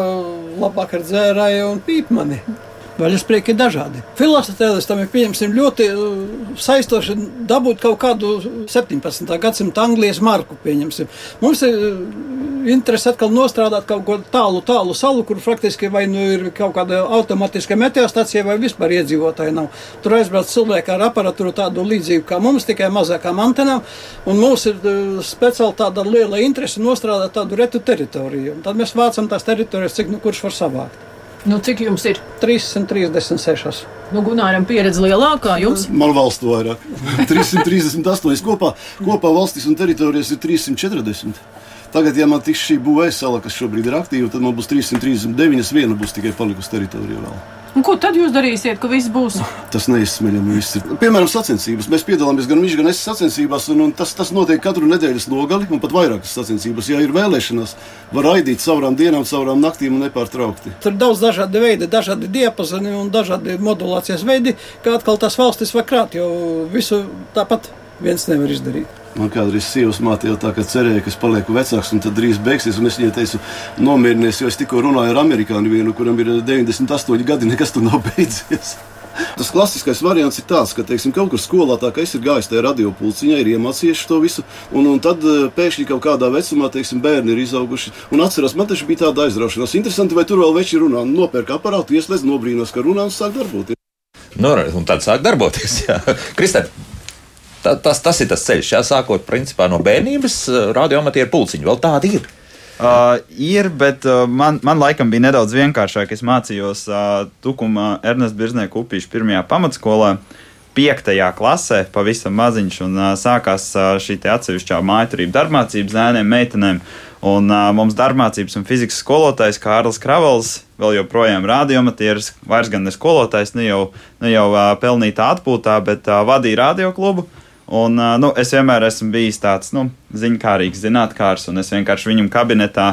labāk ar dzērāju un pīpmani. Vaļas prieki ir dažādi. Filosofēlistam ir pieņemsim ļoti uh, saistoši dabūt kaut kādu 17. gadsimta Anglijas marku. Pieņemsim. Mums ir uh, interesi atkal nostrādāt kaut ko tālu, tālu salu, kur faktiski vai nu ir kaut kāda automātiska meteostacija vai vispār iedzīvotāji nav. Tur aizbrauc cilvēki ar aparatūru tādu līdzīgu kā mums, tikai mazākām antenām. Un mums ir uh, speciāli tāda liela interese nostrādāt tādu retu teritoriju. Un tad mēs vācam tās teritorijas, cik nu kurš var savākt. Nu, cik jums ir? 336. Nu, Gunāram pieredze lielākā jums? Man valsts vairāk. 338 kopā, kopā valstis un teritorijas ir 340. Tagad, ja man tiks šī būvēsala, kas šobrīd ir aktīva, tad man būs 339, viena būs tikai palikusi teritorijā vēl. Un ko tad jūs darīsiet, ka viss būs? Tas neizsmeļami viss ir. Piemēram, sacensības. Mēs piedalāmies gan viņš, gan es sacensībās, un, un tas, tas notiek katru nedēļas nogali, un pat vairākas sacensības. Ja ir vēlēšanās, var raidīt caurām dienām, caurām naktīm un nepārtraukti. Tur ir daudz dažādu veidu, dažādi diapazoni un dažādi modulācijas veidi, kā atkal tās valstis var krāt, jo visu tāpat viens nevar izdarīt. Man kādreiz sievas māte jau tā kā cerēja, ka es palieku vecāks un tad drīz beigsies. Un es viņai teicu, nomierinies, jo es tikko runāju ar amerikāņu vienu, kuram ir 98 gadi, nekas tur nav beidzies. Tas klasiskais variants ir tāds, ka teiksim, kaut kur skolā tā kā es ir gājis tajā radiopulciņā, ir iemācījies to visu, un, un tad pēkšņi kaut kādā vecumā teiksim, bērni ir izauguši. Un atceros, man taču bija tāda aizraušanās. Interesanti, vai tur vēl veči runā, nopērk aparātu, ieslēdz, nobrīnās, ka runā un sāk darboties. Nu, un tad sāk darboties. Kristē, Tā, tas, tas ir tas ceļš, jā, sākot principā, no bērnības, radioamatieru pulciņu. Vēl tādi ir. Uh, ir, bet uh, man, man laikam bija nedaudz vienkāršāk. Es mācījos uh, Tukumā Ernesta Birznieka upīšu pirmajā pamatskolā. Piektajā klasē, pavisam maziņš, un uh, sākās uh, šī atsevišķā mājaturība darbmācība zēniem, meitenēm. Un uh, mums darbmācības un fizikas skolotājs Kārlis Kravels, vēl joprojām radioamatieris, vairs gan ne skolotājs, ne jau, ne jau uh, pelnītā atpūtā, bet uh, vadīja radioklubu. Un, nu, es vienmēr esmu bijis tāds nu, ziņkārīgs, zinātnēkārs, un es vienkārši viņam kabinetā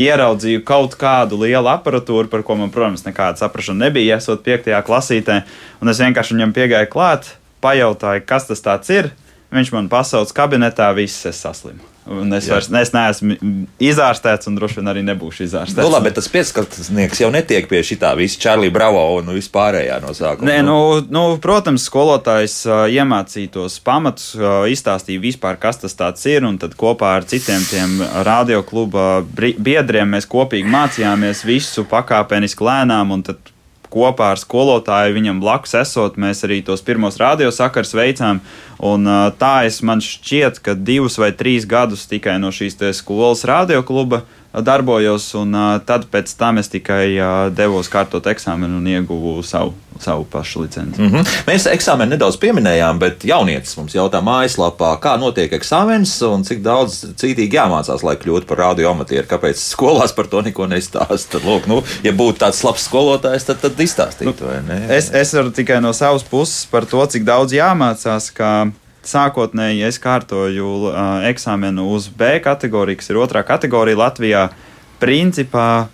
ieraudzīju kaut kādu lielu aparatūru, par ko man, protams, nekāda saprašana nebija, esot piektajā klasītē. Un es vienkārši viņam piegāju klāt, pajautāju, kas tas ir. Viņš man pasauc kabinetā, viss es saslimu. Un es, vairs, es neesmu izārstēts, un droši vien arī nebūšu izārstēts. Nu, labi, bet tas pieskatnieks jau netiek pie šī tā visa Čārlī Bravo un vispārējā no sākuma. Nē, nu, nu, protams, skolotājs uh, iemācīja tos pamatus, izstāstīja vispār, kas tas ir, un tad kopā ar citiem tiem radiokluba biedriem mēs kopīgi mācījāmies visu pakāpeniski lēnām, un tad kopā ar skolotāju viņam blakus esot, mēs arī tos pirmos radiosakars veicām. Un, tā es man šķiet, ka divus vai trīs gadus tikai no šīs skolas radiokluba darbojos, un tad pēc tam es tikai devos kārtot eksāmenu un ieguvu savu, savu pašu licenci. Mm -hmm. Mēs eksāmenu nedaudz pieminējām, bet jaunietis mums jautā mājaslapā, kā notiek eksāmenis un cik daudz cītīgi jāmācās, lai kļūtu par radioamatieru. Kāpēc skolās par to neko nestāsta? Lūk, nu, ja būtu tāds labs skolotājs, tad, tad izstāstītu, ne? Es, es varu tikai no savas puses par to, cik daudz jāmācās. ka Sākotnēji es kārtoju eksāmenu uz B kategoriju, kas ir otrā kategorija Latvijā. Principā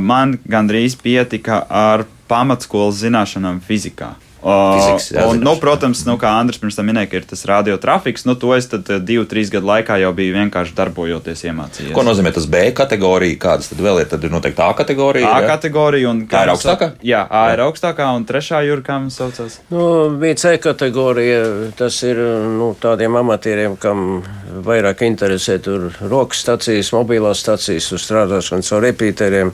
man gandrīz pietika ar pamatskolas zināšanām fizikā. Jā, un, nu, protams, nu, kā Andris pirms tam minēja, ka ir tas radiotrafiks, nu, to es tad eh, divu, trīs gadu laikā jau biju vienkārši darbojoties iemācījies. Ko nozīmē tas B kategorija? Kādas tad vēl ir? Tad ir noteikti A kategorija. A jā? kategorija un Tā ir kā augstākā? Jā, A ir augstākā un trešā jūra, kā mums saucās. Nu, bija C kategorija. Tas ir nu, tādiem amatieriem, kam vairāk interesē tur rokas stācijas, mobilās stācijas, uz strādāšanu caur repeateriem,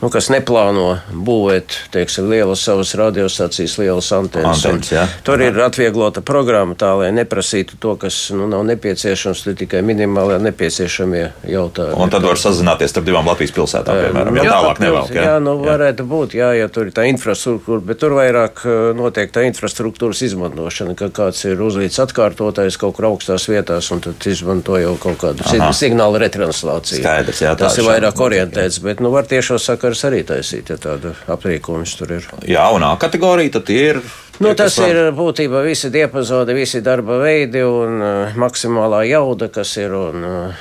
nu, kas neplāno būvēt teiksim, lielas savas radiostacijas, lielas antenas. Antenas, jā. Tur ir atvieglota programma tā, lai neprasītu to, kas nu, nav nepieciešams, tur tikai minimāli nepieciešamie jautājumi. Un tad var sazināties starp divām Latvijas pilsētām, piemēram, ja tālāk nevelk. Jā, jā, nu varētu būt, jā, ja tur ir tā infrastruktūra, bet tur vairāk notiek tā infrastruktūras izmantošana, ka kāds ir uzlīdz atkārtotājs kaut kur augstās vietās un tad izmanto jau kaut kādu Aha. signālu retranslāciju. Skaidrs, jā, Tas ir vairāk orientēts, bet nu var tiešo sakars arī taisīt, ja tāda aprīkojums tur ir. Jā, un A kategorija tad ir. Nu, tas var- ir būtībā visi diapazoni, visi darba veidi un uh, maksimālā jauda, kas ir. Un, uh,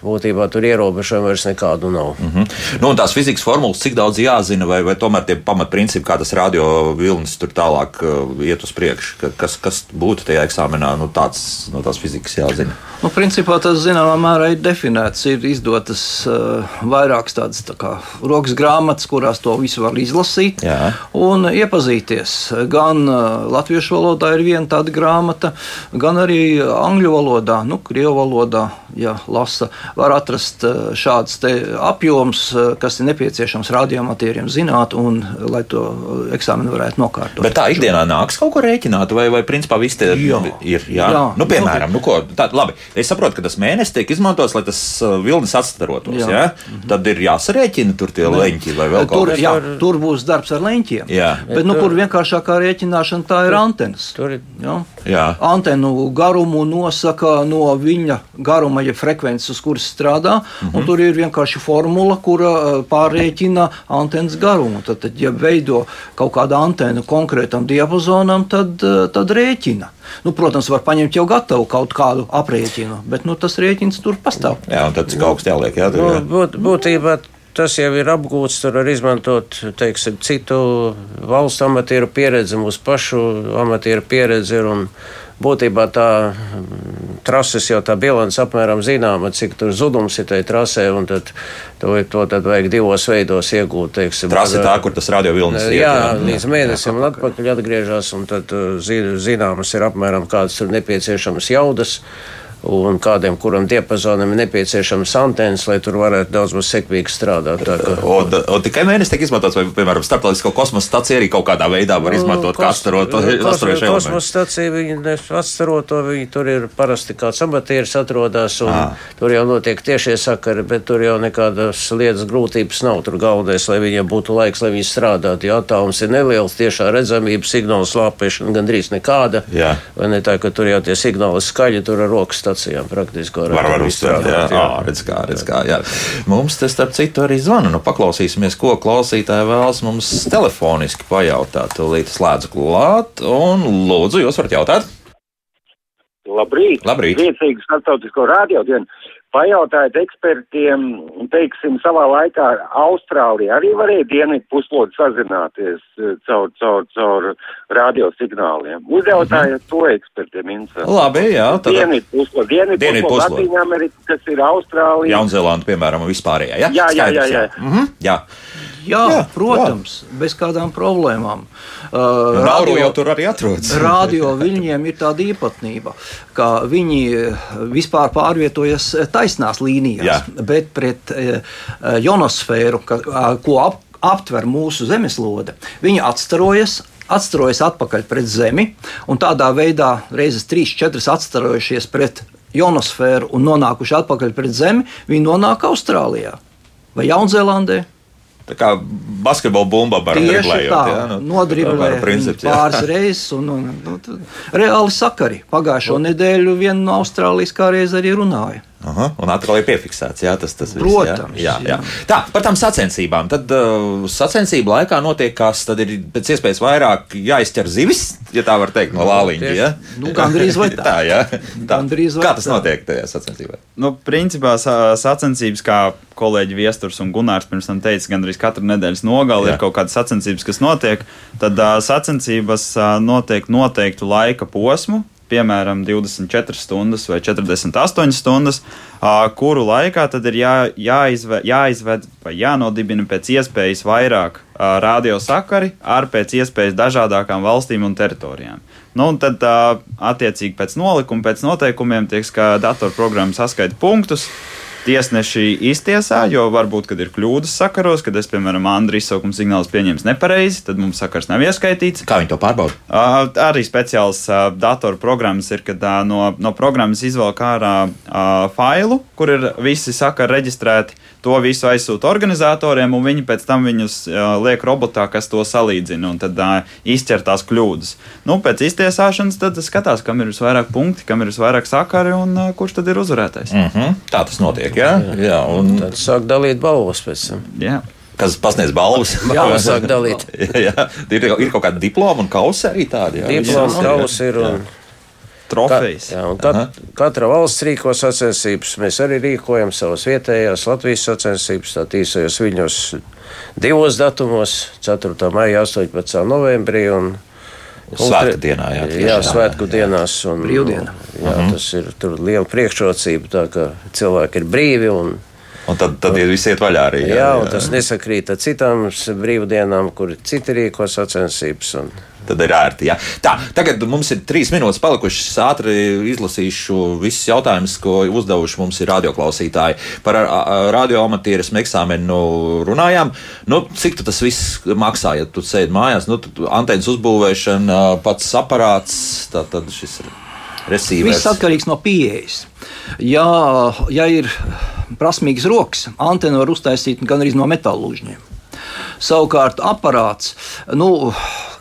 būtībā tur ierobežojumi vairs nekādu nav. Mm Mhm. Nu, un tās fizikas formulas, cik daudz jāzina, vai, vai tomēr tie pamatprincipi, kā tas radio vilnis tur tālāk uh, iet uz priekšu, ka, kas, kas būtu tajā eksāmenā, nu, tāds no tās fizikas jāzina. Nu, principā tas zināmā mērā ir definēts. Ir izdotas uh, vairākas tādas tā kā, rokas grāmatas, kurās to visu var izlasīt Jā. un iepazīties. Gan uh, latviešu valodā ir viena tāda grāmata, gan arī angļu valodā, nu, krievu valodā, ja lasa, var atrast uh, šāds te apjoms, uh, kas ir nepieciešams radioamatieriem zināt, un uh, lai to eksāmenu varētu nokārtot. Bet tā ikdienā nāks kaut ko rēķināt, vai, vai principā viss tie Jā. ir. Jā? Jā. Nu, piemēram, nu, ko, tā, labi, es saprotu, ka tas mēnesis tiek izmantots, lai tas vilnis atstarotos. Jā. Jā. Tad ir jāsarēķina tur tie leņķi vai vēl kaut kas jā, tur būs darbs ar leņķiem. Jā. Bet, nu, kur vienkāršākā rēķināšana tā ir antenas. Tur ir Ja? Jā. Antenu garumu nosaka no viņa garuma, ja frekvences, uz kuras strādā. Mm. -hmm. Tur ir vienkārši formula, kura eh, pārreķina antenas garumu. Tad, tad ja veido kaut kādu antenu konkrētam diapazonam, tad, eh, tad rēķina. Nu, protams, var paņemt jau gatavu kaut kādu aprēķinu, bet nu, tas rēķins tur pastāv. Jā, un tad cik augsts jāliek? Jā, tur, Nu, jā. būt, būtībā tas jau ir apgūts. Tur var izmantot teiksim, citu valstu amatieru pieredzi, mūsu pašu amatieru pieredzi. Ir, un būtībā tā mm, trases jau tā bilants apmēram zināma, cik tur zudums ir tajā trasē. un Tad, to, to tad vajag divos veidos iegūt. Teiksim, Trasa ir ar- tā, kur tas radio vilnis iet. Jā, līdz mēnesim un atpakaļ atgriežas, un tad uh, zi- zināmas ir apmēram kādas tur nepieciešamas jaudas. Un kādiem, kuram diapazonam ir nepieciešams antenas, lai tur varētu daudz maz sekmīgi strādāt. Tā kā- Un, un tikai mēnesis tiek izmantots, vai, piemēram, starptautiskā kosmosa stacija arī kaut kādā veidā var izmantot kā atstarotu atstarošu elementu. Kosmosa stacija, viņi atstaro to, viņi tur ir parasti kāds amatieris atrodas, un Ā. tur jau notiek tiešie sakari, bet tur jau nekādas lietas grūtības nav. Tur galvenais, lai viņiem būtu laiks, lai viņi strādātu. Jā, tālums ir neliels, tiešā redzamība, signāla slāpēšana gandrīz nekāda. Jā. Vai ne tā, ka tur jau tie signāli skaļi, tur ar rokas stacijām praktiski var Var, izstrādāt. Jā, jā. jā. redz kā, redz kā. Jā. Mums te starp citu arī zvana. Nu, paklausīsimies, ko klausītāji vēlas mums telefoniski pajautāt. Tūlīt slēdzu klāt un lūdzu, jūs varat jautāt. Labrīt! Labrīt. Priecīgu starptautisko radio dienu! Pajautājiet ekspertiem, teiksim, savā laikā Austrālija arī varēja dienvidu puslodi sazināties eh, caur, caur, caur radiosignāliem. Uzjautājiet to ekspertiem. interesanti. Labi, jā, tad Dienvidu puslodi, dienvidu Dienvidu puslodi, puslodi. Latvija, Amerika, kas ir Austrālija. Jaunzēlanda, piemēram, un vispārējā. Jā, Jā, jā, Skaidrs, jā, jā. Mhm, jā. Jā, Jā, jā protams, jā. bez kādām problēmām. Uh, Nauru jau tur arī atrodas. Radio viņiem ir tāda īpatnība, ka viņi vispār pārvietojas taisnās līnijās, Jā. bet pret eh, jonosfēru, ka, eh, ko ap, aptver mūsu zemeslode, viņa atstarojas. Atstarojas atpakaļ pret Zemi, un tādā veidā reizes 3-4 atstarojušies pret ionosfēru un nonākuši atpakaļ pret Zemi, viņi nonāk Austrālijā vai Jaunzēlandē. Tā kā basketbola bumba var driblējot, tā, jā, nu, nodriblē pāris reizes, un, un nu, tad reāli sakari. Pagājušo nedēļu viena no Austrālijas kā reiz arī runāja. Aha, un atkal ir piefiksēts. Jā, tas, tas viss, Protams, jā, jā, jā. jā. Tā, par tām sacensībām. Tad uh, sacensību laikā notiek kas, tad ir pēc iespējas vairāk jāizķer zivis, ja tā var teikt, no lāliņa. Ja? Nu, gandrīz vai tā. tā, jā. tā. Gandrīz vai Kā tas tā. notiek tajā sacensībā? Nu, principā sa- sacensības, kā kolēģi Viesturs un Gunārs pirms tam teica, gandrīz katru nedēļas nogali Jā. ir kaut kādas sacensības, kas notiek. Tad uh, sacensības uh, notiek noteiktu laika posmu. Piemēram, 24 stundas vai 48 stundas, kuru laikā tad ir jā, jāizved, jāizved vai jānodibina pēc iespējas vairāk radiosakari ar pēc iespējas dažādākām valstīm un teritorijām. Nu, un tad, attiecīgi, pēc nolikuma, pēc noteikumiem, tiek datorprogramma saskaita punktus. Tiesneši iztiesā, jo varbūt, kad ir kļūdas sakaros, kad es, piemēram, Andrija izsaukuma signālus pieņems nepareizi, tad mums sakars nav ieskaitīts. Kā viņi to pārbauda? Uh, arī speciāls uh, datorprogrammas ir, kad uh, no, no programmas izvelk ārā uh, failu, kur ir visi sakari reģistrēti. To visu aizsūta organizatoriem, un viņi pēc tam viņus uh, liek robotā, kas to salīdzina, un tad uh, izķer tās kļūdas. Nu, pēc iztiesāšanas tad skatās, kam ir visvairāk punkti, kam ir visvairāk sakari, un uh, kurš tad ir uzvarētājs. Mm -hmm. Tā tas notiek. Jā, jā un Tad sāk dalīt balvas pēc tam. Jā. kas pasniedz balvas? Jā, sāk dalīt. jā, ir, ir kaut kāda diploma un kausa arī tāda. jā? Diploms, Jā. kausi un Trofejs. Jā, un kat, katra valsts rīko sacensības. Mēs arī rīkojam savas vietējās Latvijas sacensības, tā īsajos viņos divos datumos, 4. maijā, 18. novembrī. Un, Svētku dienā, jā, tieši jā, svētku jā. dienās. Un, Brīvdiena. Jā, tas ir tur liela priekšrocība, tā ka cilvēki ir brīvi un Un tad, tad ir visi iet vaļā arī. Jā, jā, un tas nesakrīt ar citām brīvdienām, kur citi rīko sacensības. Un... Tad ir ērti. Jā. Tā, tagad mums ir trīs minūtes palikušas. Ātri izlasīšu visus jautājumus, ko uzdevuši mums ir radioklausītāji. Par radioamatierismu eksāmenu runājām. Nu, cik tas viss maksā, ja tu sēdi mājās? Nu, antenas uzbūvēšana, pats aparāts, tā, tad šis ir resīvers. Viss atkarīgs no pieejas. Ja, ja ir prasmīgs rokas, antena var uztaisīt gan arī no metāla lūžņiem. Savukārt aparāts, nu,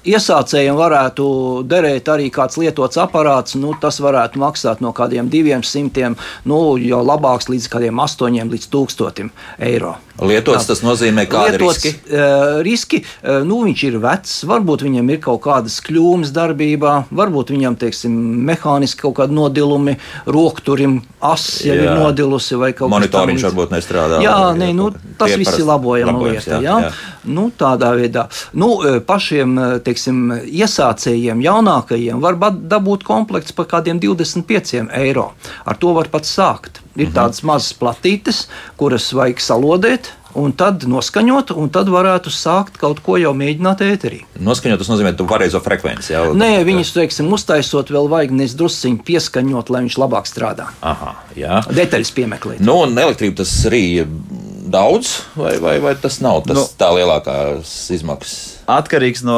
iesācējiem varētu derēt arī kāds lietots aparāts, nu, tas varētu maksāt no kādiem diviem simtiem, nu, jau labāks līdz kādiem astoņiem līdz tūkstotim eiro. Lietots, tas nozīmē, kādi Lietots, riski. eh, riski eh, nu, viņš ir vecs, varbūt viņam ir kaut kādas kļūmes darbībā, varbūt viņam teiksim, mehāniski kaut kādi nodilumi, rokturim, asis jau ir Jā. nodilusi vai kaut kas Monitoriņš tamlīdzīgs. varbūt nestrādā. Jā, nē, nu, tas viss ir labojama labojams, lieta. Jā, jā. Nu, tādā veidā nu, eh, pašiem eh, teiksim, iesācējiem, jaunākajiem var dabūt komplekts par kādiem 25 eiro. Ar to var pat sākt. Ir Mhm. tādas mazas platītes, kuras vajag salodēt. Un tad noskaņot, un tad varētu sākt kaut ko jau mēģināt ēterī. Noskaņot, tas nozīmē, tu pareizo frekvenci. Jā, Nē, viņus, teiksim, uztaisot, vēl vajag nevis drusciņi pieskaņot, lai viņš labāk strādā. Aha, jā. Detaļas piemeklēt. Nu, un elektrība tas arī daudz, vai, vai, vai tas nav tas Nu. tā lielākās izmaksas? Atkarīgs no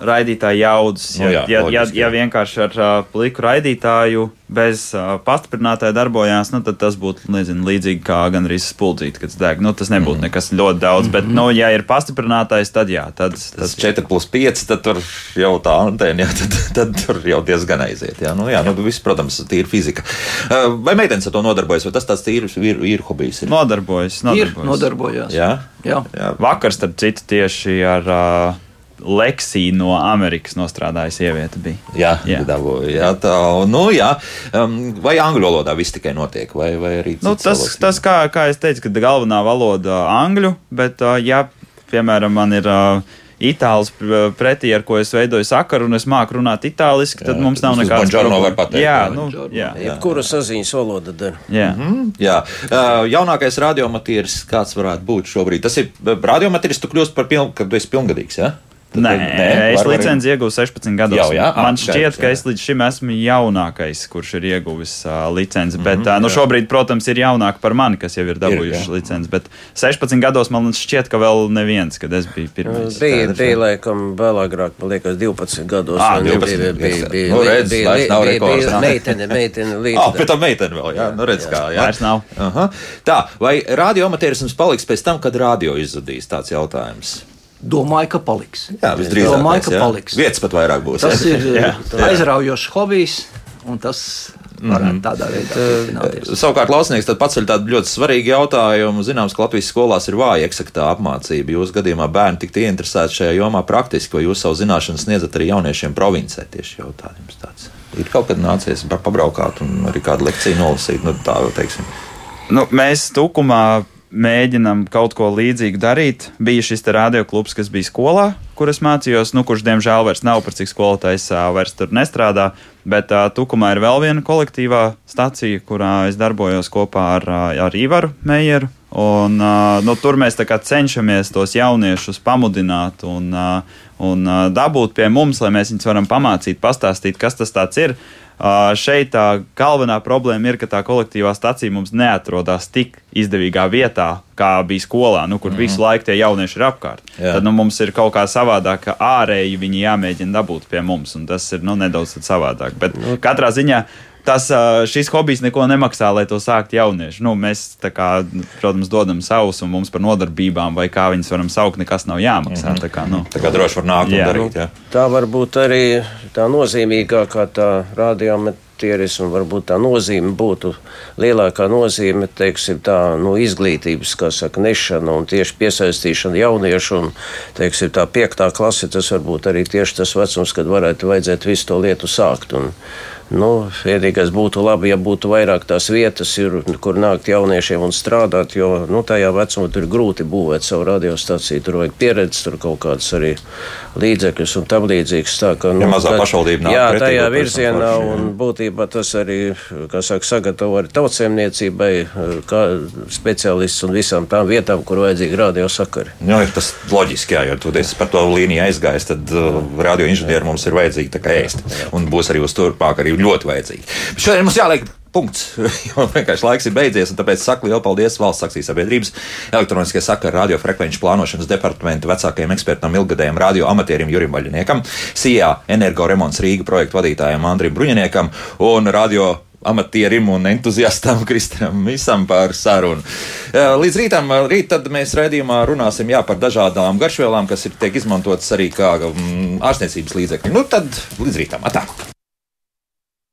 raidītāja jaudas. Nu Ja, jā, ja, ja, loģiski, ja jā. vienkārši ar uh, pliku raidītāju bez uh, pastiprinātāja darbojās, nu, tad tas būtu nezinu, līdzīgi kā gan arī spuldzīte, kad deg. Nu, tas nebūtu Mhm. nekas ļoti daudz, bet, nu, ja ir pastiprinātājs, tad jā, tad Tas tas 4 plus 5, tad tur jau tā antena, jā, tad, tad tur jau diezgan aiziet. Jā, nu, jā, nu, viss, protams, ir fizika. Uh, Vai meitenes ar to nodarbojas, vai tas tāds īrs ir, ir hobijs? Ir? nodarbojas. Ir nodarbojas. nodarbojās. Jā, Jā. jā. Vakar, starp citu, tieši ar uh, Leksiju no Amerikas nostrādāja sieviete. Bija. Jā, Jā. dabūju, jā, tā, nu, jā. Um, vai angļu valodā viss tikai notiek, vai, vai arī Nu, tas, valodas? tas kā, kā es teicu, ka galvenā valoda ir angļu, bet, uh, ja, piemēram, man ir uh, itālis pr- pretī, ar ko es veidoju sakaru, un es māku runāt itāliski, tad Jā, mums nav nekādas pateikt, Jā, nu, jā, jā. Jebkura saziņas valoda dara. jā. Mm, jā, uh, jaunākais radiomatīrs, kāds varētu būt šobrīd? Tas ir radiomatīrs, tu kļūsi par pilnu, kad tu esi pilngadīgs. Ja? Nē, nē es var- var- licenci ieguvu 16 gados. Jau, jā? Ah, Man šķiet, ka jā. es līdz šim esmu jaunākais, kurš ir ieguvis uh, licenci. Mhm, Bet uh, nu, jā. šobrīd, protams, ir jaunāki par mani, kas jau ir dabūjuši jā. licenci. Bet 16 gados man šķiet, ka vēl neviens, kad es biju pirmais. Bija, bija laikam vēl agrāk, man liekas, 12 gados. Un 12 bija, bija, bija, Nu, redz, bija, vairs nav bija, rekords, bija meitene, meitene līdz. Ah, pēc tam meitene vēl, jā, nu redz kā, jā. Vairs nav. Aha. Tā, vai radioamatierisms paliks pēc tam, kad radio izzudīs? Tāds jautājums. Domāju, ka paliks. Jā, visdrīzāk. Domāju, ka paliks. Vietas pat vairāk būs. Tas jā. ir aizraujošs hobijs, un tas varētu tādā veidā turpināties. Savukārt, Lausnieks tad paceļ tādu ļoti svarīgu jautājumu. Zināms, ka Latvijas skolās ir vāja eksaktā apmācība. Jūsu gadījumā bērni tik ieinteresēti šajā jomā praktiski, vai jūs savu zināšanu sniedzat arī jauniešiem provincē? Tieši jautājums tāds. Ir kaut kad nācies pa- pabraukāt un arī kādu lekciju nolasīt, nu tā teiksim. Nu, mēs tukumā mēģinām kaut ko līdzīgu darīt. Bija šis radioklubs, kas bija skolā, kur es mācījos, nu, kurš diemžēl vairs nav, par cik skolotājs vairs tur nestrādā. Bet uh, Tukumā ir vēl viena kolektīvā stacija, kurā es darbojos kopā ar, ar Ivaru Meijeru. Un, uh, nu, tur mēs cenšamies tos jauniešus pamudināt un, uh, un uh, dabūt pie mums, lai mēs viņus varam pamācīt, pastāstīt, kas tas ir. Šeit tā galvenā problēma ir, ka tā kolektīvā stacija mums neatrodas tik izdevīgā vietā, kā bija skolā, nu, kur mm. visu laiku tie jaunieši ir apkārt. Jā. Tad nu, mums ir kaut kā savādāk, ka ārēji viņi jāmēģina dabūt pie mums, un tas ir nu, nedaudz savādāk. Bet nu, katrā ziņā. Tas, šis hobijs neko nemaksā, lai to sāktu jaunieši. Nu, mēs, tā kā, protams, dodam savus, un mums par nodarbībām, vai kā viņas varam saukt, nekas nav jāmaksā. Mm -hmm. tā kā, nu. Tā kā droši var nākt un Jā. darīt. Jā. Tā var būt arī tā nozīmīgākā tā radioamatierisma, varbūt tā nozīme būtu lielākā nozīme, teiksim, tā nu, izglītības, kā saka, nešana un tieši piesaistīšana jauniešu. Un, teiksim, tā piektā klase, tas varbūt arī tieši tas vecums, kad varētu vajadzēt visu to lietu sākt. Un, Nu, vienīgais būtu labi, ja būtu vairāk tās vietas, ir, kur nākt jauniešiem un strādāt, jo nu, tajā vecumā tur ir grūti būvēt savu radiostaciju. Tur vajag pieredzi, tur kaut kādas arī līdzekļus un tam līdzīgas. Tā, ka, Ja mazā pašvaldība nāk Jā, tajā virzienā, jā. un būtībā tas arī, kā saka, sagatavo arī tautsēmniecībai, kā speciālists un visām tām vietām, kur vajadzīgi radiosakari. Nu, ir tas loģiski, jā, jo tu esi par to līniju aizgājis, tad uh, radioinženieri mums ir vajadzīgi tā kā ēst. Un būs arī uz turpmāk arī ļoti vajadzīgi. Bet šodien mums jāliek punkts, jo vienkārši laiks ir beidzies, un tāpēc saku lielu paldies valsts akcijas sabiedrības elektroniskie sakari radiofrekvenču plānošanas departamentu vecākajiem ekspertam, ilgadējiem radio amatierim Jurim Vaļiniekam, SIA energoremonts Rīga projektu vadītājam Andrim Bruņiniekam un radio amatierim un entuziastam Kristinam Visam par sarunu. Eh, Līdz rītam, rīt tad mēs raidījumā runāsim jā, par dažādām garšvielām, kas ir tiek izmantotas arī kā mm, ārstniecības līdzekļi. Nu tad līdz rītam. Atā.